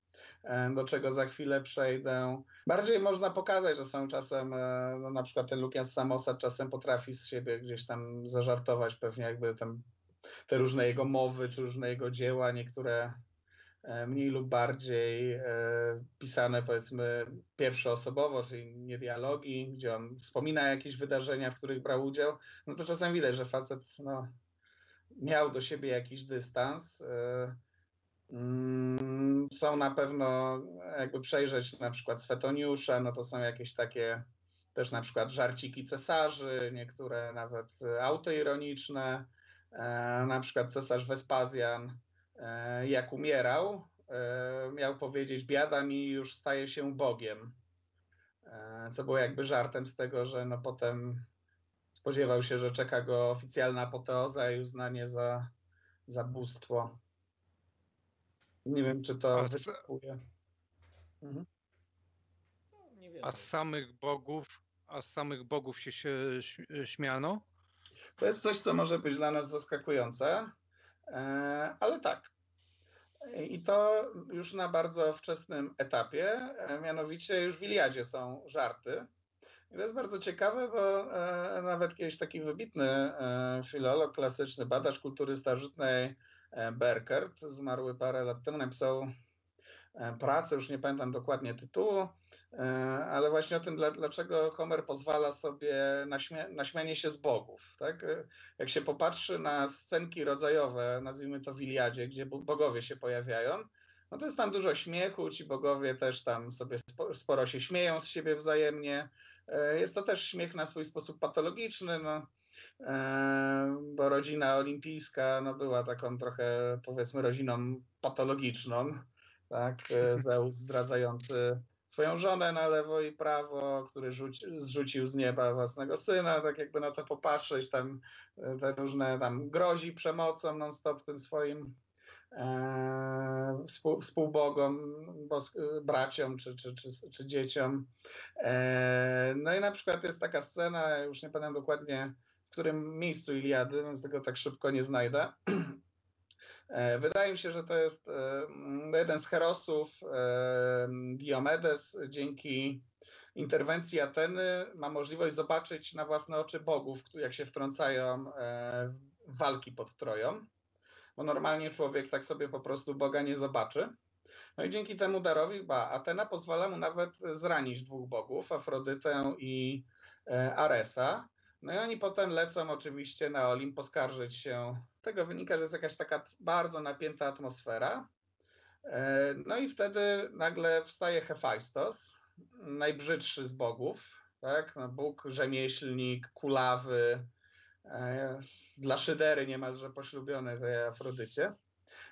do czego za chwilę przejdę. Bardziej można pokazać, że są czasem, no na przykład ten Lukian Samosa czasem potrafi z siebie gdzieś tam zażartować, pewnie jakby tam te różne jego mowy, czy różne jego dzieła, niektóre E, mniej lub bardziej e, pisane powiedzmy pierwszoosobowo, czyli nie dialogi, gdzie on wspomina jakieś wydarzenia, w których brał udział, no to czasem widać, że facet no, miał do siebie jakiś dystans. E, są na pewno, jakby przejrzeć na przykład Swetoniusza, no to są jakieś takie też na przykład żarciki cesarzy, niektóre nawet autoironiczne, na przykład cesarz Wespazjan E, jak umierał, e, miał powiedzieć: Biada mi już staje się Bogiem. E, co było jakby żartem z tego, że no potem spodziewał się, że czeka go oficjalna apoteoza i uznanie za, za bóstwo. Nie wiem, czy to występuje. Mhm. A z samych bogów, a z samych bogów się, się śmiano? To jest coś, co może być dla nas zaskakujące. E, ale tak. I to już na bardzo wczesnym etapie, e, mianowicie już w Iliadzie są żarty. I to jest bardzo ciekawe, bo e, nawet kiedyś taki wybitny filolog klasyczny, badacz kultury starożytnej Berkert, zmarły parę lat temu, napisał E, pracę, już nie pamiętam dokładnie tytułu, e, ale właśnie o tym, dlaczego Homer pozwala sobie na, na śmianie się z bogów. Tak? E, jak się popatrzy na scenki rodzajowe, nazwijmy to w Iliadzie, gdzie bogowie się pojawiają, no to jest tam dużo śmiechu, ci bogowie też tam sobie sporo się śmieją z siebie wzajemnie. Jest to też śmiech na swój sposób patologiczny, no, bo rodzina olimpijska no, była taką trochę, powiedzmy, rodziną patologiczną tak? E, Zeus zdradzający swoją żonę na lewo i prawo, który rzuci, zrzucił z nieba własnego syna, tak jakby na to popatrzeć, tam e, te różne tam grozi przemocą non-stop tym swoim e, współ, współbogom, braciom czy, czy, czy, czy dzieciom. E, no i na przykład jest taka scena, już nie pamiętam dokładnie w którym miejscu Iliady, więc tego tak szybko nie znajdę, E, wydaje mi się, że to jest e, jeden z herosów, e, Diomedes, dzięki interwencji Ateny ma możliwość zobaczyć na własne oczy bogów, jak się wtrącają w walki pod Troją, bo normalnie człowiek tak sobie po prostu Boga nie zobaczy. No i dzięki temu darowi, ba, Atena pozwala mu nawet zranić dwóch bogów, Afrodytę i Aresa. No i oni potem lecą oczywiście na Olimp poskarżyć się tego wynika, że jest jakaś taka bardzo napięta atmosfera. E, no i wtedy nagle wstaje Hefajstos, najbrzydszy z bogów, tak? No Bóg, rzemieślnik, kulawy, e, dla szydery niemalże poślubiony tej Afrodycie.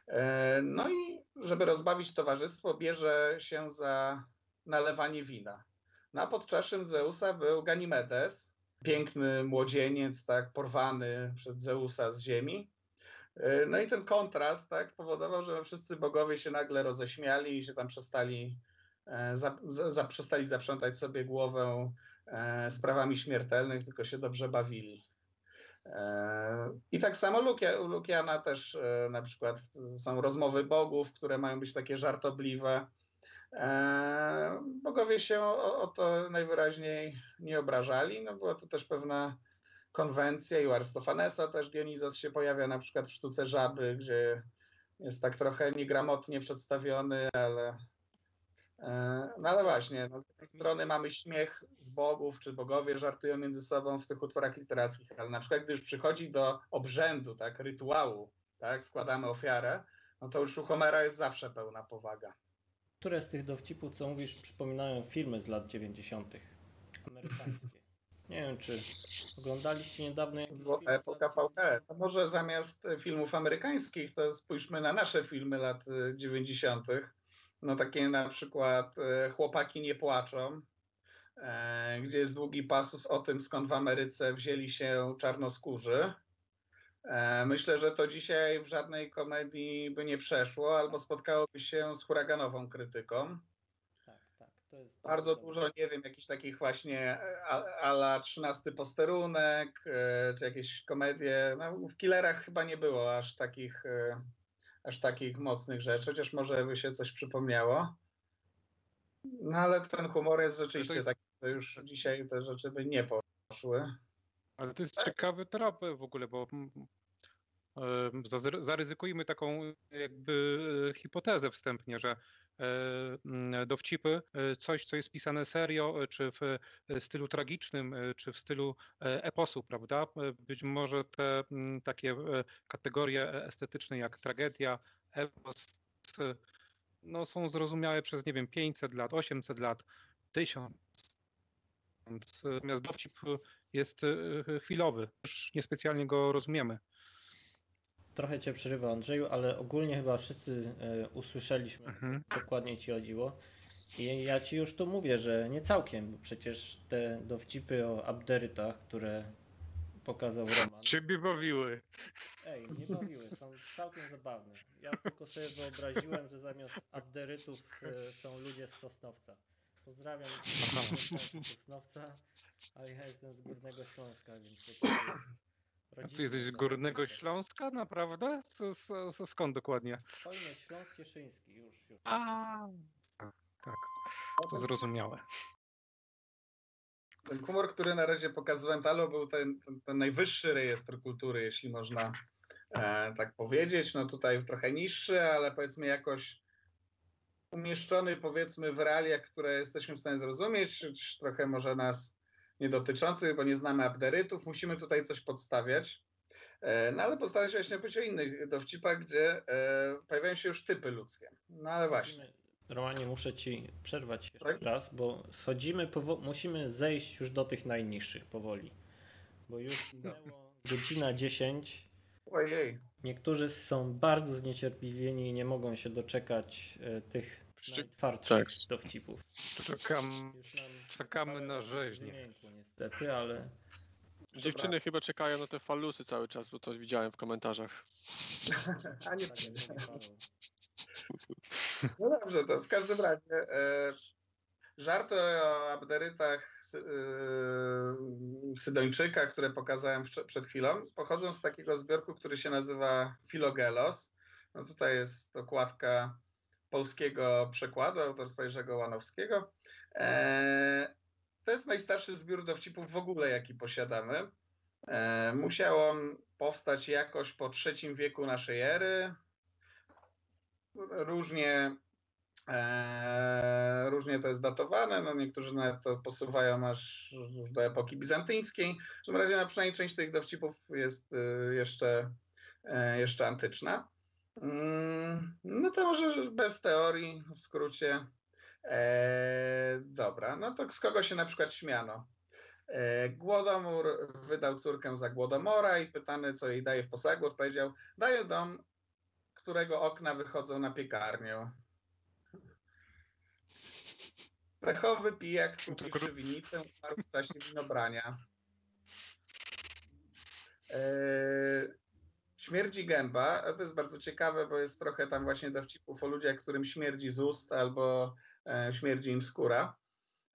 E, no i żeby rozbawić towarzystwo, bierze się za nalewanie wina. Na podczaszym Zeusa był Ganimedes, piękny młodzieniec, tak, porwany przez Zeusa z ziemi. E, no i ten kontrast tak, powodował, że wszyscy bogowie się nagle roześmiali i się tam przestali, e, za, za, przestali zaprzątać sobie głowę e, sprawami śmiertelnych, tylko się dobrze bawili. I tak samo Lukia, u Lukiana też na przykład są rozmowy bogów, które mają być takie żartobliwe. Bogowie się o, o to najwyraźniej nie obrażali, no była to też pewna konwencja i u Arstofanesa też Dionizos się pojawia na przykład w sztuce żaby, gdzie jest tak trochę niegramotnie przedstawiony, ale e, no ale właśnie, no, z jednej strony mamy śmiech z bogów, czy bogowie żartują między sobą w tych utworach literackich, ale na przykład gdy już przychodzi do obrzędu, tak, rytuału, tak, składamy ofiarę, no to już u Homera jest zawsze pełna powaga. Które z tych dowcipów, co mówisz, przypominają filmy z lat 90. amerykańskie? Nie wiem, czy oglądaliście niedawno Złota epoka VHS. To może zamiast filmów amerykańskich, to spójrzmy na nasze filmy lat 90. No takie na przykład y, Chłopaki nie płaczą, e, gdzie jest długi pasus o tym, skąd w Ameryce wzięli się czarnoskórzy. E, myślę, że to dzisiaj w żadnej komedii by nie przeszło, albo spotkałoby się z huraganową krytyką jest bardzo dużo, nie wiem, jakichś takich właśnie ala 13 posterunek, e, czy jakieś komedie. No, w killerach chyba nie było aż takich, e, aż takich mocnych rzeczy, chociaż może by się coś przypomniało. No ale ten humor jest rzeczywiście jest... taki, że już dzisiaj te rzeczy by nie poszły. Ale to jest tak? ciekawy trop w ogóle, bo zaryzykujmy taką jakby e, hipotezę wstępnie, że dowcipy, e, coś, co jest pisane serio, e, czy w stylu tragicznym, czy w stylu eposu, prawda? Być może te takie kategorie estetyczne jak tragedia, epos, no, są zrozumiałe przez, nie wiem, 500 lat, 800 lat, 1000. Natomiast dowcip jest chwilowy, już niespecjalnie go rozumiemy. Trochę cię przerywa Andrzeju, ale ogólnie chyba wszyscy e, usłyszeliśmy, mhm. dokładnie ci chodziło. I ja ci już tu mówię, że nie całkiem, bo przecież te dowcipy o abderytach, które pokazał Roman. Ciebie bawiły. Ej, nie bawiły, są całkiem zabawne. Ja tylko sobie wyobraziłem, że zamiast abderytów e, są ludzie z Sosnowca. Pozdrawiam z Sosnowca, ale ja jestem z Górnego Śląska, więc to jest a ty jesteś z Górnego Śląska, naprawdę? skąd dokładnie? Hojny Śląsk Cieszyński, już, już. A, tak, to zrozumiałe. Ten humor, który na razie pokazywałem, Talo, był ten, ten, ten najwyższy rejestr kultury, jeśli można e, tak powiedzieć. No tutaj trochę niższy, ale powiedzmy jakoś umieszczony powiedzmy w realiach, które jesteśmy w stanie zrozumieć, trochę może nas niedotyczących, bo nie znamy abderytów, musimy tutaj coś podstawiać. E, no ale postaram się właśnie powiedzieć o innych dowcipach, gdzie e, pojawiają się już typy ludzkie. No ale właśnie. Romanie, muszę ci przerwać jeszcze tak? raz, bo schodzimy, musimy zejść już do tych najniższych powoli. Bo już minęło godzina 10. Ojej. Niektórzy są bardzo zniecierpliwieni i nie mogą się doczekać e, tych najtwardszych tak. dowcipów. Czekam, czekamy na rzeźnię. niestety, ale... Dziewczyny Dobra. chyba czekają na te falusy cały czas, bo to widziałem w komentarzach. A nie tak, No dobrze, to w każdym razie e, żarty o abderytach sy, e, Sydończyka, które pokazałem w, przed chwilą, pochodzą z takiego zbiorku, który się nazywa Filogelos. No tutaj jest okładka polskiego przekładu autorstwa Jerzego Łanowskiego. E, to jest najstarszy zbiór dowcipów w ogóle, jaki posiadamy. E, musiał on powstać jakoś po III wieku naszej ery. Różnie, e, różnie to jest datowane. No niektórzy nawet to posuwają aż do epoki bizantyjskiej. W każdym razie no, przynajmniej część tych dowcipów jest jeszcze, jeszcze antyczna. Mm, no to może bez teorii, w skrócie. E, dobra, no to z kogo się na przykład śmiano? E, Głodomór wydał córkę za Głodomora i pytany, co jej daje w posagu, odpowiedział, daję dom, którego okna wychodzą na piekarnię. Pechowy pijak kupiwszy winnicę umarł w czasie winobrania. Eee, śmierdzi gęba, to jest bardzo ciekawe, bo jest trochę tam właśnie dowcipów o ludziach, którym śmierdzi z ust albo e, śmierdzi im skóra.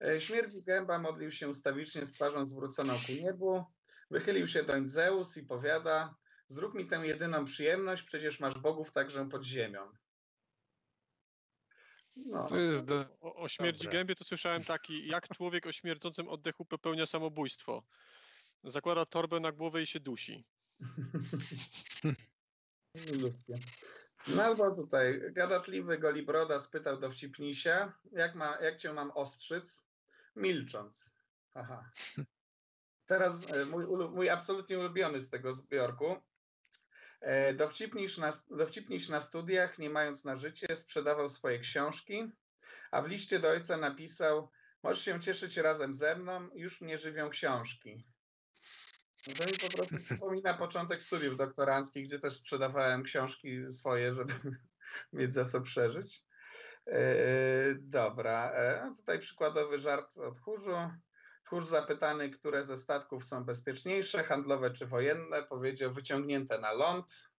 E, śmierdzi gęba modlił się ustawicznie z twarzą zwróconą ku niebu. Wychylił się doń Zeus i powiada: Zrób mi tę jedyną przyjemność, przecież masz bogów także pod ziemią. No. To jest do... o, o śmierci Dobre. gębie to słyszałem taki, jak człowiek o śmierdzącym oddechu popełnia samobójstwo. Zakłada torbę na głowę i się dusi. Ludzkie. Albo tutaj gadatliwy Golibroda spytał dowcipnisia, jak, ma, jak cię mam ostrzyc? Milcząc. Aha. Teraz e, mój, mój absolutnie ulubiony z tego zbiorku. E, dowcipniś na, dowcipniś na studiach, nie mając na życie, sprzedawał swoje książki, a w liście do ojca napisał: Możesz się cieszyć razem ze mną, już mnie żywią książki. No to mi po prostu przypomina początek studiów doktoranckich, gdzie też sprzedawałem książki swoje, żeby mieć za co przeżyć. E, dobra, tutaj przykładowy żart od chórzu. Tchórz zapytany, które ze statków są bezpieczniejsze, handlowe czy wojenne, powiedział wyciągnięte na ląd.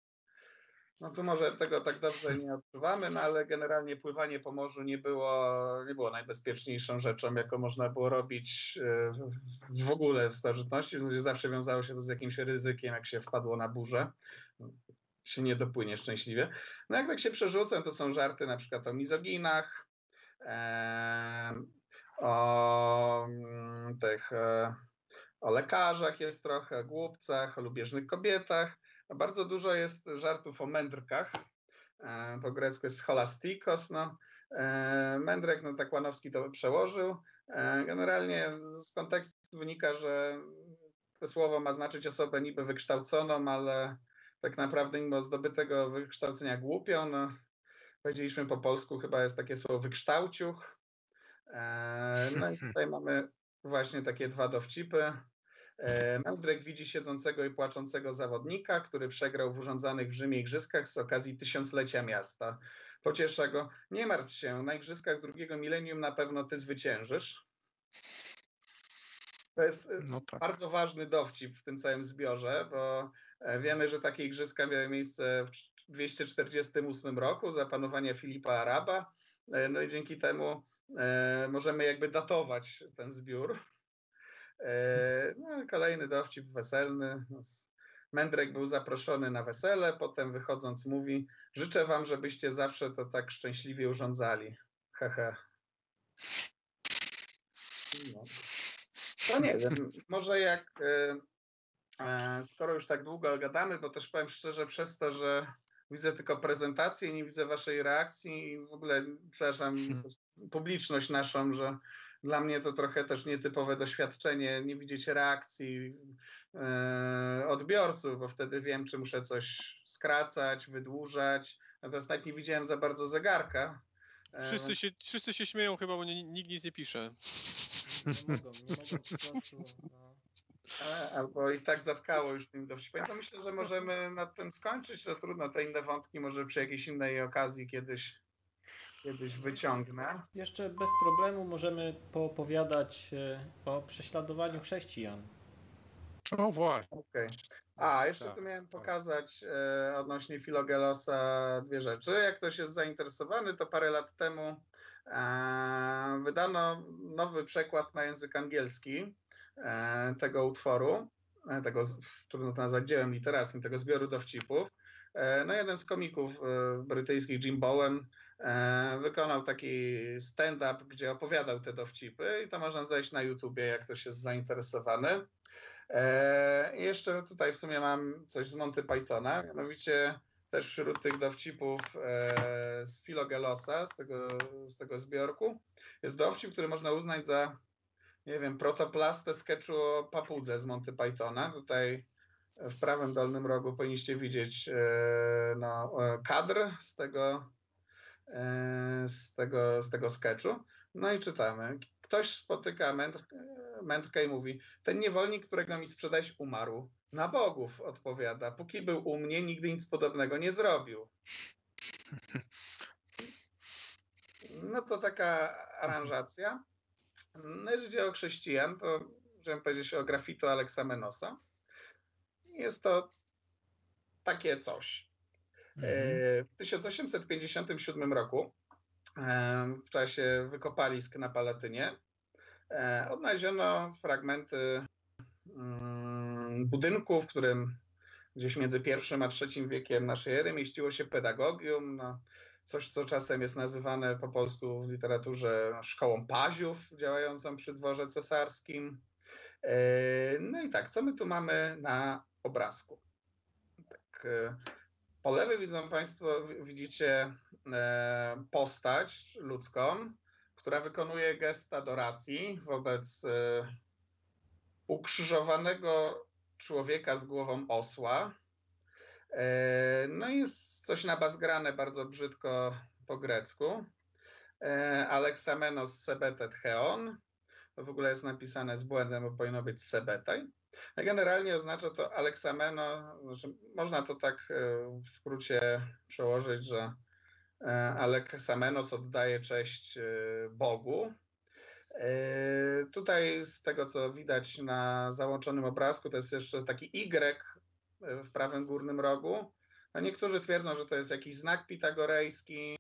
No tu może tego tak dobrze nie odczuwamy, no ale generalnie pływanie po morzu nie było, nie było najbezpieczniejszą rzeczą, jaką można było robić e, w ogóle w starożytności. Zawsze wiązało się to z jakimś ryzykiem, jak się wpadło na burzę. Się nie dopłynie szczęśliwie. No jak tak się przerzucę, to są żarty na przykład o mizoginach, o mm, tych e, o lekarzach jest trochę, o głupcach, o lubieżnych kobietach. Bardzo dużo jest żartów o mędrkach. E, po grecku jest scholastikos. No. E, mędrek, no tak Łanowski to przełożył. Generalnie z kontekstu wynika, że to słowo ma znaczyć osobę niby wykształconą, ale tak naprawdę mimo zdobytego wykształcenia głupią. No, powiedzieliśmy po polsku chyba jest takie słowo wykształciuch. E, no i tutaj mamy właśnie takie dwa dowcipy. E, Mędrek widzi siedzącego i płaczącego zawodnika, który przegrał w urządzanych w Rzymie igrzyskach z okazji tysiąclecia miasta. Pociesza go, nie martw się, na igrzyskach drugiego milenium na pewno ty zwyciężysz. To jest e, no tak. bardzo ważny dowcip w tym całym zbiorze, bo wiemy, że takie igrzyska miały miejsce w 248 roku za panowania Filipa Araba. E, no i dzięki temu e, możemy jakby datować ten zbiór. E, no, kolejny dowcip weselny. Mędrek był zaproszony na wesele, potem wychodząc mówi: Życzę wam, żebyście zawsze to tak szczęśliwie urządzali. Hehe. No. To nie wiem, może jak skoro już tak długo gadamy, bo też powiem szczerze, przez to, że widzę tylko prezentację, nie widzę waszej reakcji i w ogóle, przepraszam, hmm. publiczność naszą, że dla mnie to trochę też nietypowe doświadczenie, nie widzieć reakcji e, odbiorców, bo wtedy wiem, czy muszę coś skracać, wydłużać. Natomiast nawet nie widziałem za bardzo zegarka. E, wszyscy się, wszyscy się śmieją chyba, bo nie, nikt nic nie pisze. Nie mogą, nie mogą. No. Albo ich tak zatkało już tym dowcipem. To myślę, że możemy na tym skończyć. To trudno, te inne wątki może przy jakiejś innej okazji kiedyś, kiedyś wyciągnę. Jeszcze bez problemu możemy poopowiadać e, o prześladowaniu chrześcijan. O właśnie. Okay. A, jeszcze tak, tu miałem pokazać e, odnośnie Filogelosa dwie rzeczy. Jak ktoś jest zainteresowany, to parę lat temu e, wydano nowy przekład na język angielski E, tego utworu, e, tego, trudno to nazwać dziełem literackim, tego zbioru dowcipów. E, no jeden z komików brytyjskich, Jim Bowen, wykonał taki stand-up, gdzie opowiadał te dowcipy i to można znaleźć na YouTubie, jak ktoś jest zainteresowany. I jeszcze tutaj w sumie mam coś z Monty Pythona, mianowicie też wśród tych dowcipów z Filogelosa, z tego, z tego zbiorku, jest dowcip, który można uznać za nie wiem, protoplastę sketchu o papudze z Monty Pythona. Tutaj w prawym dolnym rogu powinniście widzieć e, no, e, kadr z tego, e, z tego, z tego sketchu. No i czytamy. Ktoś spotyka mędrkę i mówi, ten niewolnik, którego mi sprzedać umarł. Na bogów, odpowiada. Póki był u mnie, nigdy nic podobnego nie zrobił. No to taka aranżacja. No, jeżeli chodzi o chrześcijan, to możemy powiedzieć o grafito Aleksamenosa. Jest to takie coś. E, Mhm. W 1857 roku, e, w czasie wykopalisk na Palatynie, e, odnaleziono fragmenty mm, budynku, w którym gdzieś między pierwszym a trzecim wiekiem naszej ery mieściło się pedagogium, no, coś co czasem jest nazywane po polsku w literaturze szkołą paziów działającą przy dworze cesarskim. E, No i tak, co my tu mamy na obrazku? Tak, e, po lewej widzą Państwo, wi- widzicie e, postać ludzką, która wykonuje gest adoracji wobec e, ukrzyżowanego człowieka z głową osła. E, No jest coś nabazgrane bardzo brzydko po grecku. Alexamenos sebetet heon. To w ogóle jest napisane z błędem, bo powinno być sebetaj. A Generalnie oznacza to Aleksameno, znaczy można to tak e, w skrócie przełożyć, że e, Aleksamenos oddaje cześć e, Bogu. Tutaj z tego co widać na załączonym obrazku, to jest jeszcze taki Y w prawym górnym rogu. A niektórzy twierdzą, że to jest jakiś znak pitagorejski.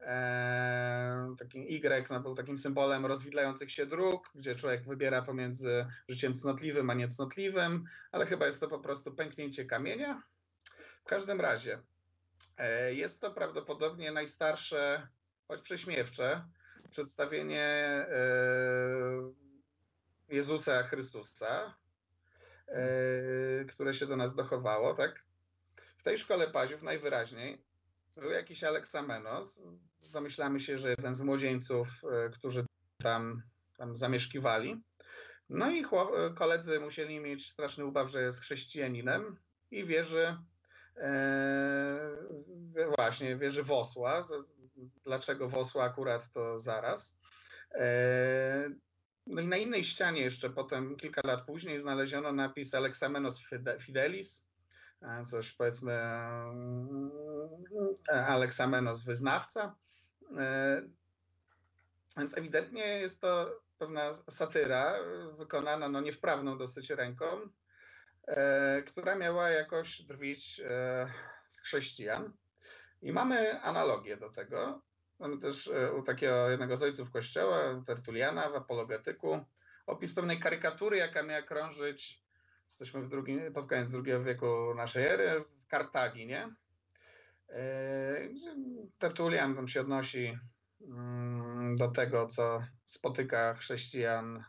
E, taki Y no, był takim symbolem rozwidlających się dróg, gdzie człowiek wybiera pomiędzy życiem cnotliwym a niecnotliwym, ale chyba jest to po prostu pęknięcie kamienia. W każdym razie e, jest to prawdopodobnie najstarsze, choć prześmiewcze, przedstawienie e, Jezusa Chrystusa, które się do nas dochowało, tak? W tej szkole paziów najwyraźniej był jakiś Aleksamenos. Domyślamy się, że jeden z młodzieńców, e, którzy tam, tam zamieszkiwali. No i chło- koledzy musieli mieć straszny ubaw, że jest chrześcijaninem i wierzy e, właśnie, wierzy w osła. Dlaczego w osła akurat to zaraz. E, no i na innej ścianie jeszcze potem, kilka lat później, znaleziono napis Alexamenos Fide- Fidelis, e, coś powiedzmy mm, Alexamenos wyznawca. E, Więc ewidentnie jest to pewna satyra wykonana no niewprawną dosyć ręką, e, która miała jakoś drwić e, z chrześcijan. I mamy analogię do tego. Mamy też u takiego jednego z ojców kościoła, Tertuliana w apologetyku, opis pewnej karykatury, jaka miała krążyć, jesteśmy w drugim, pod koniec II wieku naszej ery, w Kartagii, nie? E, gdzie Tertulian tam się odnosi mm, do tego, co spotyka chrześcijan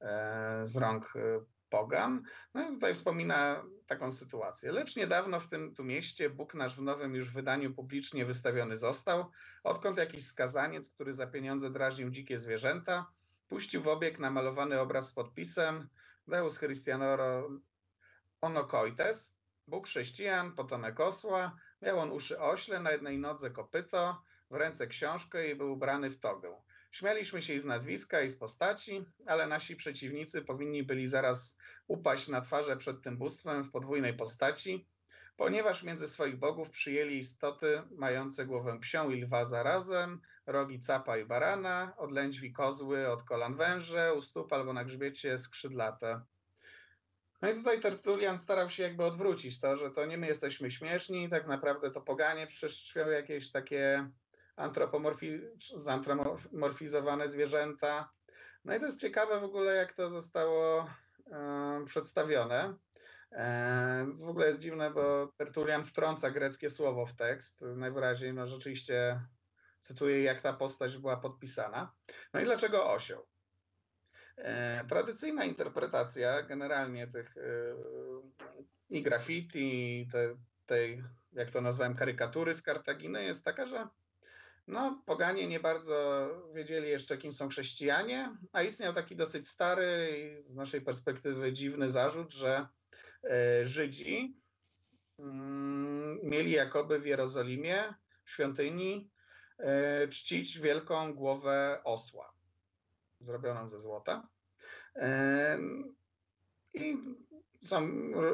e, z rąk e, pogan. No i tutaj wspomina taką sytuację. Lecz niedawno w tym tu mieście Bóg nasz w nowym już wydaniu publicznie wystawiony został, odkąd jakiś skazaniec, który za pieniądze drażnił dzikie zwierzęta, puścił w obieg namalowany obraz z podpisem Deus Christianoro Onokoites, Bóg chrześcijan, potomek osła, miał on uszy ośle, na jednej nodze kopyto, w ręce książkę i był ubrany w togę. Śmialiśmy się z nazwiska, i z postaci, ale nasi przeciwnicy powinni byli zaraz upaść na twarze przed tym bóstwem w podwójnej postaci, ponieważ między swoich bogów przyjęli istoty mające głowę psią i lwa zarazem, rogi capa i barana, od lędźwi kozły, od kolan węże, u stóp albo na grzbiecie skrzydlate. No i tutaj Tertulian starał się jakby odwrócić to, że to nie my jesteśmy śmieszni, tak naprawdę to poganie przeszczwiały jakieś takie antropomorfi, zantropomorfizowane zwierzęta. No i to jest ciekawe w ogóle, jak to zostało przedstawione. W ogóle jest dziwne, bo Tertulian wtrąca greckie słowo w tekst. Najwyraźniej no, rzeczywiście cytuję, jak ta postać była podpisana. No i dlaczego osioł? E, tradycyjna interpretacja generalnie tych e, i graffiti, i te, tej, jak to nazwałem, karykatury z Kartaginy jest taka, że no, poganie nie bardzo wiedzieli jeszcze, kim są chrześcijanie, a istniał taki dosyć stary i z naszej perspektywy dziwny zarzut, że e, Żydzi mm, mieli jakoby w Jerozolimie, w świątyni, czcić wielką głowę osła, zrobioną ze złota. I są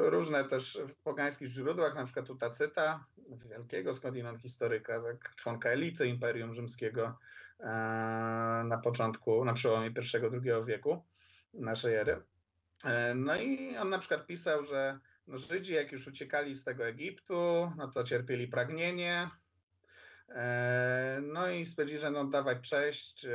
różne też w pogańskich źródłach, na przykład u Tacyta, wielkiego skądinąd historyka, tak, członka elity Imperium Rzymskiego e, na początku, na przełomie I-II wieku naszej ery. E, No i on na przykład pisał, że no Żydzi jak już uciekali z tego Egiptu, no to cierpieli pragnienie, E, No i stwierdzili, że będą dawać cześć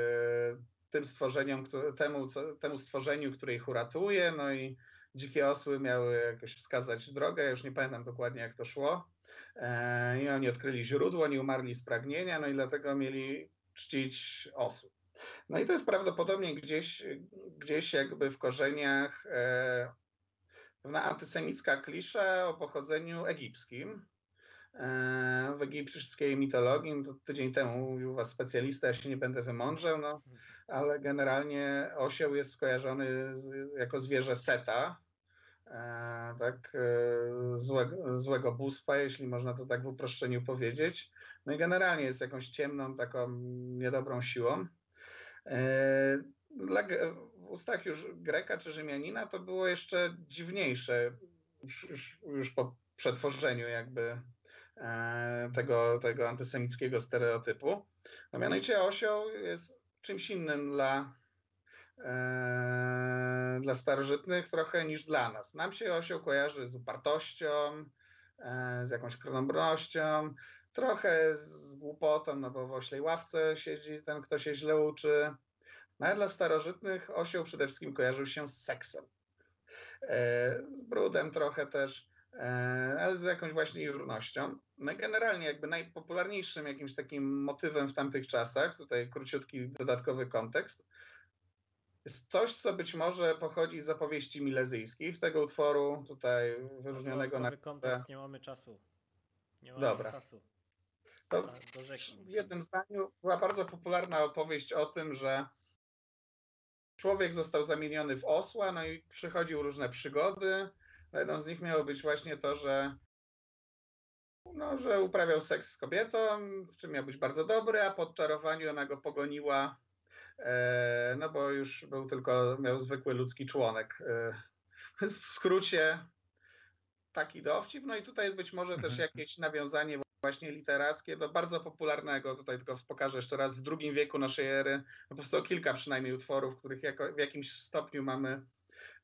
tym stworzeniom, temu, temu stworzeniu, które ich uratuje. No i dzikie osły miały jakoś wskazać drogę. Ja już nie pamiętam dokładnie, jak to szło. E, I oni odkryli źródło, nie umarli z pragnienia, no i dlatego mieli czcić osły. No i to jest prawdopodobnie gdzieś, gdzieś jakby w korzeniach e, pewna antysemicka klisza o pochodzeniu egipskim w egipskiej mitologii. No tydzień temu mówił was specjalista, ja się nie będę wymądrzał, no, ale generalnie osioł jest skojarzony z, jako zwierzę Seta, e, tak, e, złego, złego bóstwa, jeśli można to tak w uproszczeniu powiedzieć. No i generalnie jest jakąś ciemną, taką niedobrą siłą. E, Dla, w ustach już Greka czy Rzymianina to było jeszcze dziwniejsze, już, już, już po przetworzeniu jakby e, tego, tego antysemickiego stereotypu. No mianowicie osioł jest czymś innym dla, e, dla starożytnych trochę niż dla nas. Nam się osioł kojarzy z upartością, e, z jakąś krnąbrnością, trochę z głupotą, no bo w oślej ławce siedzi ten, kto się źle uczy. No ale dla starożytnych osioł przede wszystkim kojarzył się z seksem. E, Z brudem trochę też, e, ale z jakąś właśnie jurnością. No generalnie jakby najpopularniejszym jakimś takim motywem w tamtych czasach, tutaj króciutki dodatkowy kontekst, jest coś, co być może pochodzi z opowieści milezyjskich, tego utworu tutaj wyróżnionego na kontekst, nie mamy czasu. Nie mamy Dobra. czasu. To Tak, w jednym zdaniu była bardzo popularna opowieść o tym, że człowiek został zamieniony w osła, no i przychodził różne przygody. Jedną z nich miało być właśnie to, że, no, że uprawiał seks z kobietą, w czym miał być bardzo dobry, a po odczarowaniu ona go pogoniła, e, no bo już był tylko, miał zwykły ludzki członek. E, w skrócie taki dowcip. No i tutaj jest być może też Mhm. jakieś nawiązanie właśnie literackie do bardzo popularnego, tutaj tylko pokażę jeszcze raz, w drugim wieku naszej ery, no powstało kilka przynajmniej utworów, których jako, w jakimś stopniu mamy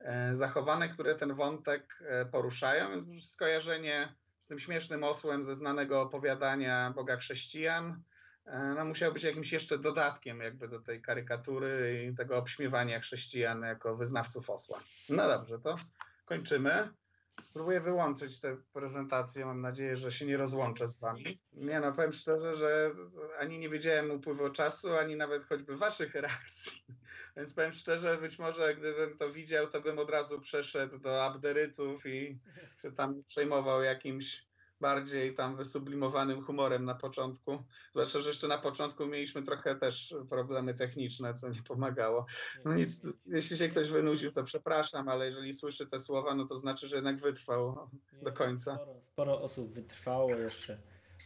e, zachowane, które ten wątek e, poruszają, więc skojarzenie z tym śmiesznym osłem ze znanego opowiadania Boga Chrześcijan, e, no musiał być jakimś jeszcze dodatkiem jakby do tej karykatury i tego obśmiewania chrześcijan jako wyznawców osła. No dobrze, to kończymy. Spróbuję wyłączyć tę prezentację. Mam nadzieję, że się nie rozłączę z wami. Nie no, powiem szczerze, że ani nie wiedziałem upływu czasu, ani nawet choćby waszych reakcji. Więc powiem szczerze, być może gdybym to widział, to bym od razu przeszedł do abderytów i się tam przejmował jakimś bardziej tam wysublimowanym humorem na początku. Zwłaszcza, że jeszcze na początku mieliśmy trochę też problemy techniczne, co nie pomagało. No nic, jeśli się ktoś wynudził, to przepraszam, ale jeżeli słyszy te słowa, no to znaczy, że jednak wytrwał. Do końca. Sporo, sporo osób wytrwało jeszcze.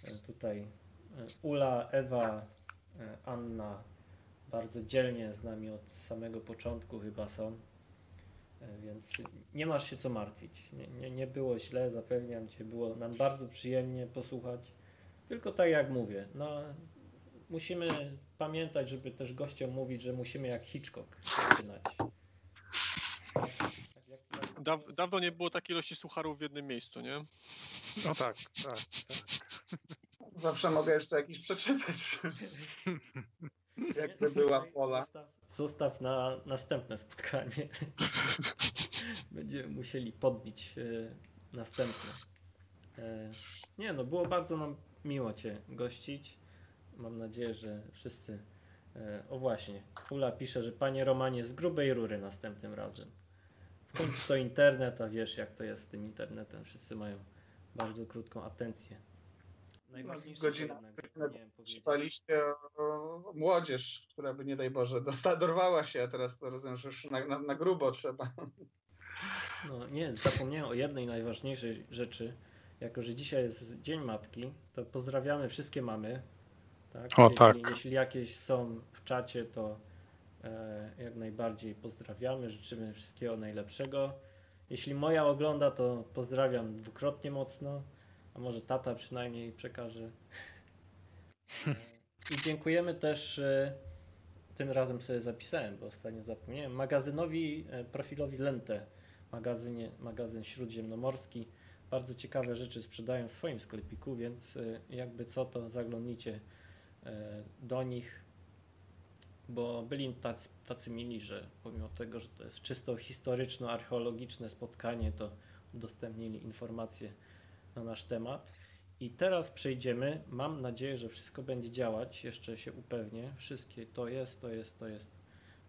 e, Tutaj e, Ula, Ewa, e, Anna bardzo dzielnie z nami od samego początku chyba są. E, Więc nie masz się co martwić. Nie, nie, nie było źle, zapewniam cię. Było nam bardzo przyjemnie posłuchać. Tylko tak jak mówię, no, musimy pamiętać, żeby też gościom mówić, że musimy jak Hitchcock zaczynać. Da, dawno nie było takiej ilości sucharów w jednym miejscu, nie? No tak, tak, tak. Zawsze mogę jeszcze jakiś przeczytać. Jakby była pola. Zostaw, zostaw na następne spotkanie. Będziemy musieli podbić e, następne. E, nie no, było bardzo nam miło Cię gościć. Mam nadzieję, że wszyscy. E, o właśnie, Ula pisze, że Panie Romanie z grubej rury następnym razem. W końcu to internet, a wiesz jak to jest z tym internetem. Wszyscy mają bardzo krótką atencję. Najważniejsze o, o młodzież, która by nie daj Boże dosta, dorwała się, a teraz to rozumiem, że już na, na, na grubo trzeba. No nie, zapomniałem o jednej najważniejszej rzeczy. Jako, że dzisiaj jest Dzień Matki, to pozdrawiamy wszystkie mamy. Tak? O, jeśli, tak. jeśli jakieś są w czacie, to e, jak najbardziej pozdrawiamy, życzymy wszystkiego najlepszego. Jeśli moja ogląda, to pozdrawiam dwukrotnie mocno, a może tata przynajmniej przekaże. I dziękujemy też, e, tym razem sobie zapisałem, bo ostatnio zapomniałem, magazynowi, e, profilowi Lente, magazynie, magazyn śródziemnomorski. Bardzo ciekawe rzeczy sprzedają w swoim sklepiku, więc e, jakby co, to zaglądnijcie do nich, bo byli tacy, tacy mili, że pomimo tego, że to jest czysto historyczno-archeologiczne spotkanie, to udostępnili informacje na nasz temat. I teraz przejdziemy. Mam nadzieję, że wszystko będzie działać. Jeszcze się upewnię. Wszystkie to jest, to jest, to jest,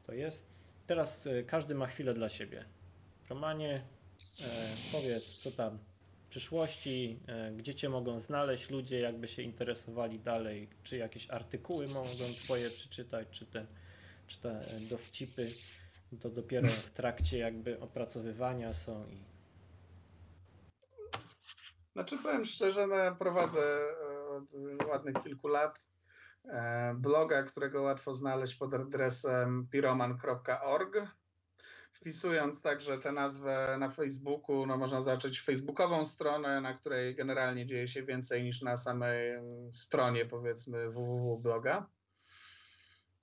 to jest. Teraz e, każdy ma chwilę dla siebie. Romanie, e, powiedz, co tam w przyszłości, e, gdzie cię mogą znaleźć ludzie, jakby się interesowali dalej, czy jakieś artykuły mogą twoje przeczytać, czy ten, czy te dowcipy. To dopiero w trakcie jakby opracowywania są i Znaczy powiem szczerze, no prowadzę e, od ładnych kilku lat e, bloga, którego łatwo znaleźć pod adresem piroman.org. Wpisując także tę nazwę na Facebooku, no można zobaczyć facebookową stronę, na której generalnie dzieje się więcej niż na samej mm, stronie powiedzmy www.bloga.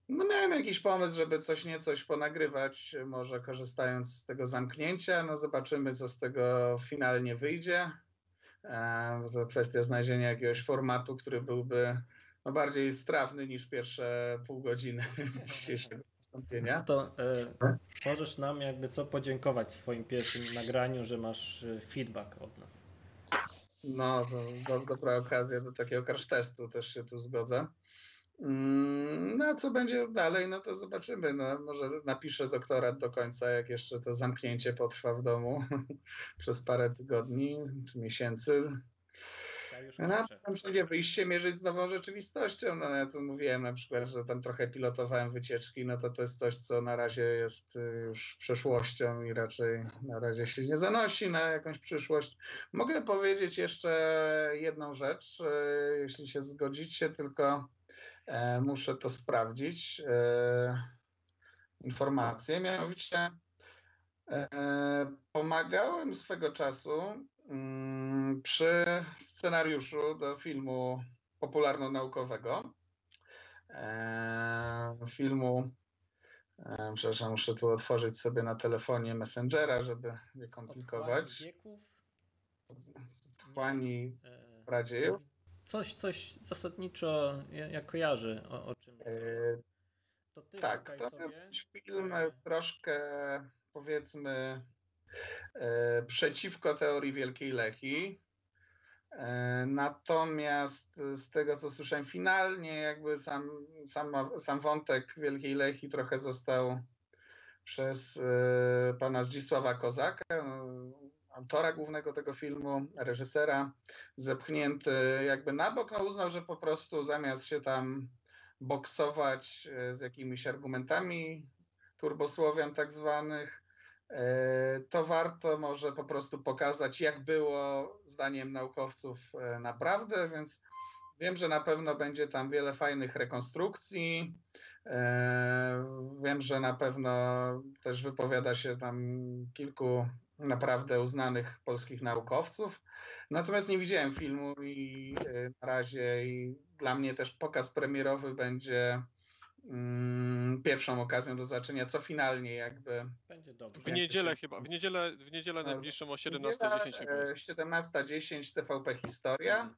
No miałem jakiś pomysł, żeby coś niecoś ponagrywać, może korzystając z tego zamknięcia. No zobaczymy, co z tego finalnie wyjdzie. E, To kwestia znalezienia jakiegoś formatu, który byłby no, bardziej strawny niż pierwsze pół godziny dzisiejszego wystąpienia. to e, możesz nam jakby co podziękować w swoim pierwszym nagraniu, że masz feedback od nas. No, to do, dobra okazja do takiego crash testu, też się tu zgodzę. Mm, No a co będzie dalej, no to zobaczymy. No, może napiszę doktorat do końca, jak jeszcze to zamknięcie potrwa w domu przez parę tygodni czy miesięcy. Ja już No, tam przyjdzie wyjście mierzyć z nową rzeczywistością. No, ja to mówiłem na przykład, że tam trochę pilotowałem wycieczki, no to to jest coś, co na razie jest y, już przeszłością i raczej na razie się nie zanosi na jakąś przyszłość. Mogę powiedzieć jeszcze jedną rzecz, y, jeśli się zgodzicie, tylko muszę to sprawdzić. E, informację, mianowicie e, pomagałem swego czasu mm, przy scenariuszu do filmu popularno-naukowego. E, filmu, e, przepraszam, muszę tu otworzyć sobie na telefonie Messengera, żeby nie Otchłani komplikować. wieków, Tchłani e, Radziejów. Coś, coś zasadniczo ja, ja kojarzę, o, o czym. E, To ty Tak, to sobie. film e, troszkę powiedzmy e, przeciwko teorii Wielkiej Leki. E, Natomiast z tego co słyszałem, finalnie jakby sam, sam, sam wątek Wielkiej Leki trochę został przez pana Zdzisława Kozaka, autora głównego tego filmu, reżysera, zepchnięty jakby na bok. No, uznał, że po prostu zamiast się tam boksować e, z jakimiś argumentami turbosłowian tak zwanych, e, to warto może po prostu pokazać, jak było zdaniem naukowców e, naprawdę, więc wiem, że na pewno będzie tam wiele fajnych rekonstrukcji. Wiem, że na pewno też wypowiada się tam kilku naprawdę uznanych polskich naukowców. Natomiast nie widziałem filmu i e, na razie i dla mnie też pokaz premierowy będzie mm, pierwszą okazją do zobaczenia, co finalnie jakby Będzie dobrze. W niedzielę chyba, w niedzielę, w niedzielę najbliższą o Niedziela, 17.10 chyba e, jest. 17.10 TVP Historia,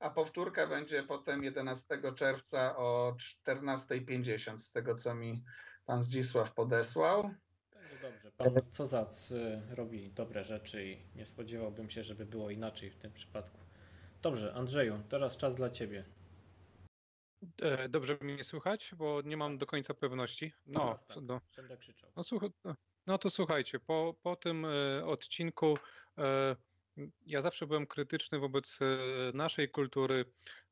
a powtórka będzie potem 11 czerwca o 14.50 z tego, co mi pan Zdzisław podesłał. Dobrze. Pan Cozac y, robi dobre rzeczy i nie spodziewałbym się, żeby było inaczej w tym przypadku. Dobrze, Andrzeju, teraz czas dla ciebie. E, Dobrze mnie słychać, bo nie mam do końca pewności. No, Teraz tak. no, Będę krzyczał. no, słuch- no to słuchajcie, po, po tym e, odcinku e, ja zawsze byłem krytyczny wobec e, naszej kultury,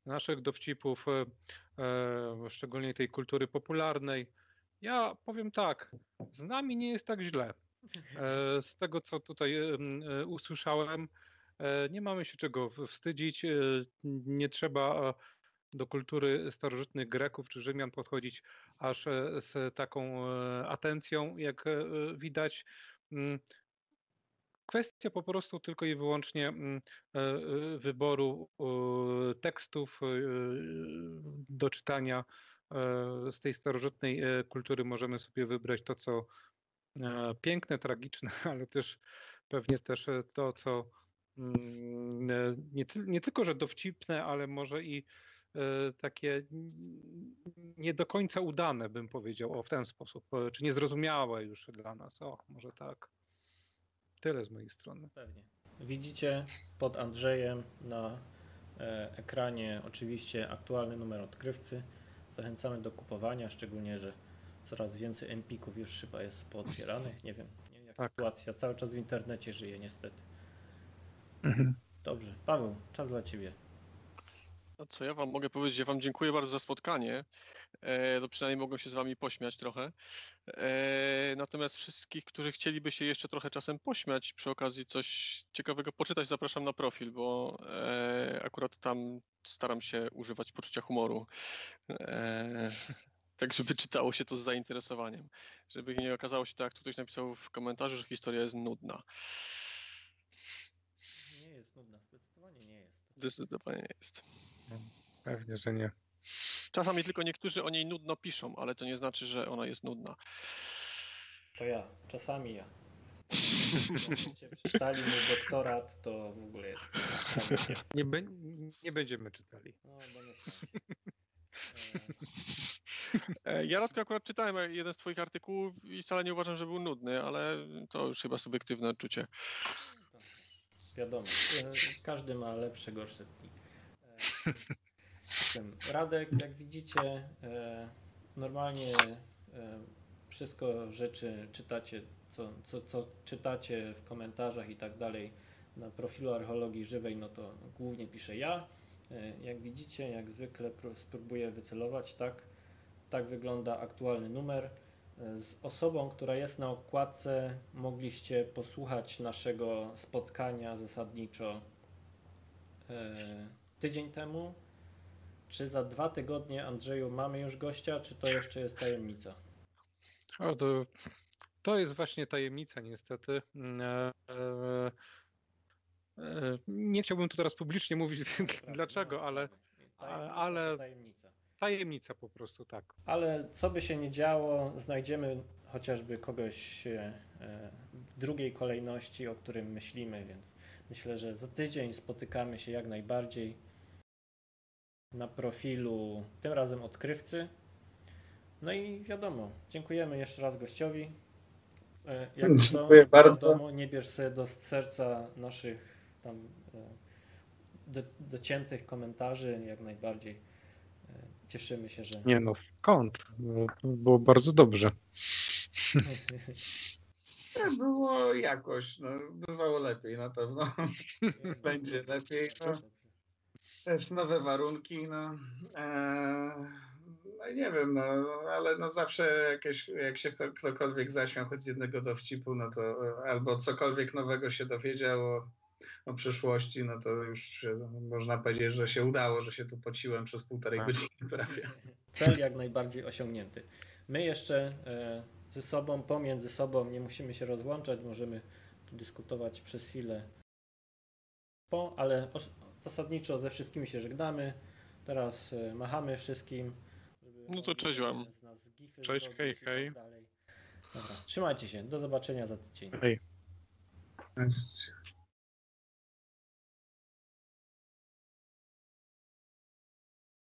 naszych dowcipów, e, szczególnie tej kultury popularnej. Ja powiem tak, z nami nie jest tak źle. E, Z tego, co tutaj e, usłyszałem, e, nie mamy się czego wstydzić. Nie trzeba do kultury starożytnych Greków czy Rzymian podchodzić aż z taką atencją, jak widać. Mm, kwestia po prostu tylko i wyłącznie mm, wyboru tekstów do czytania. E, Z tej starożytnej e, kultury możemy sobie wybrać to, co e, piękne, tragiczne, ale też pewnie też to, co mm, nie, nie tylko, że dowcipne, ale może i takie nie do końca udane, bym powiedział, o w ten sposób, czy niezrozumiałe już dla nas. O, może tak. Tyle z mojej strony. Pewnie. Widzicie pod Andrzejem na ekranie oczywiście aktualny numer odkrywcy. Zachęcamy do kupowania, szczególnie, że coraz więcej empików już chyba jest pootwieranych. Nie wiem, nie wiem jak Tak. sytuacja cały czas w internecie żyje niestety. Mhm. Dobrze, Paweł, czas dla Ciebie. No co ja wam mogę powiedzieć? Ja wam dziękuję bardzo za spotkanie. E, no przynajmniej mogłem się z wami pośmiać trochę. E, natomiast wszystkich, którzy chcieliby się jeszcze trochę czasem pośmiać, przy okazji coś ciekawego poczytać, zapraszam na profil, bo e, akurat tam staram się używać poczucia humoru. E, tak, żeby czytało się to z zainteresowaniem. Żeby nie okazało się tak, jak tu ktoś napisał w komentarzu, że historia jest nudna. Nie jest nudna, zdecydowanie nie jest. Zdecydowanie nie jest. Pewnie, że nie. Czasami tylko niektórzy o niej nudno piszą, ale to nie znaczy, że ona jest nudna. To ja, czasami ja. Jakbyście przeczytali mój doktorat, to w ogóle jest. Nie, be, nie będziemy czytali. No. E, E, Ja Radko akurat czytałem jeden z twoich artykułów i wcale nie uważam, że był nudny, ale to już chyba subiektywne odczucie. Wiadomo, e, każdy ma lepsze, gorsze dni. Radek, jak widzicie, e, normalnie e, wszystko rzeczy czytacie, co, co, co czytacie w komentarzach i tak dalej na profilu archeologii żywej, no to głównie piszę ja. E, Jak widzicie, jak zwykle pró- spróbuję wycelować, tak, tak wygląda aktualny numer. Z osobą, która jest na okładce, mogliście posłuchać naszego spotkania zasadniczo tydzień temu. Czy za dwa tygodnie, Andrzeju, mamy już gościa, czy to jeszcze jest tajemnica? O, to, to jest właśnie tajemnica, niestety. Mm, E, e, e, nie chciałbym tu teraz publicznie mówić Dobra, dlaczego, ale. Tajemnica ale- Tajemnica. tajemnica po prostu, tak. Ale co by się nie działo, znajdziemy chociażby kogoś e, e, w drugiej kolejności, o którym myślimy, więc myślę, że za tydzień spotykamy się jak najbardziej na profilu, tym razem odkrywcy. No i wiadomo, dziękujemy jeszcze raz gościowi. E, Jak Dziękuję bardzo. Wiadomo, nie bierz sobie do serca naszych tam e, do, dociętych komentarzy, jak najbardziej. E, Cieszymy się, że Nie no, skąd? No, Było bardzo dobrze. Było jakoś, no, bywało lepiej na pewno. Będzie lepiej. No. Też nowe warunki, no. Eee, no i nie wiem, no, ale no zawsze jakieś, jak się ko- ktokolwiek zaśmiał choć z jednego dowcipu, no to e, albo cokolwiek nowego się dowiedział o, o przyszłości, no to już można powiedzieć, że się udało, że się tu pociłem przez półtorej Tak. godziny prawie. Cel jak najbardziej osiągnięty. My jeszcze e, ze sobą, pomiędzy sobą nie musimy się rozłączać, możemy dyskutować przez chwilę po, ale zasadniczo ze wszystkimi się żegnamy. Teraz e, machamy wszystkim. żeby No to cześć wam. z nas gify Cześć, hej, tak hej. dalej. Dobra, trzymajcie się, do zobaczenia za tydzień. Hej. Cześć.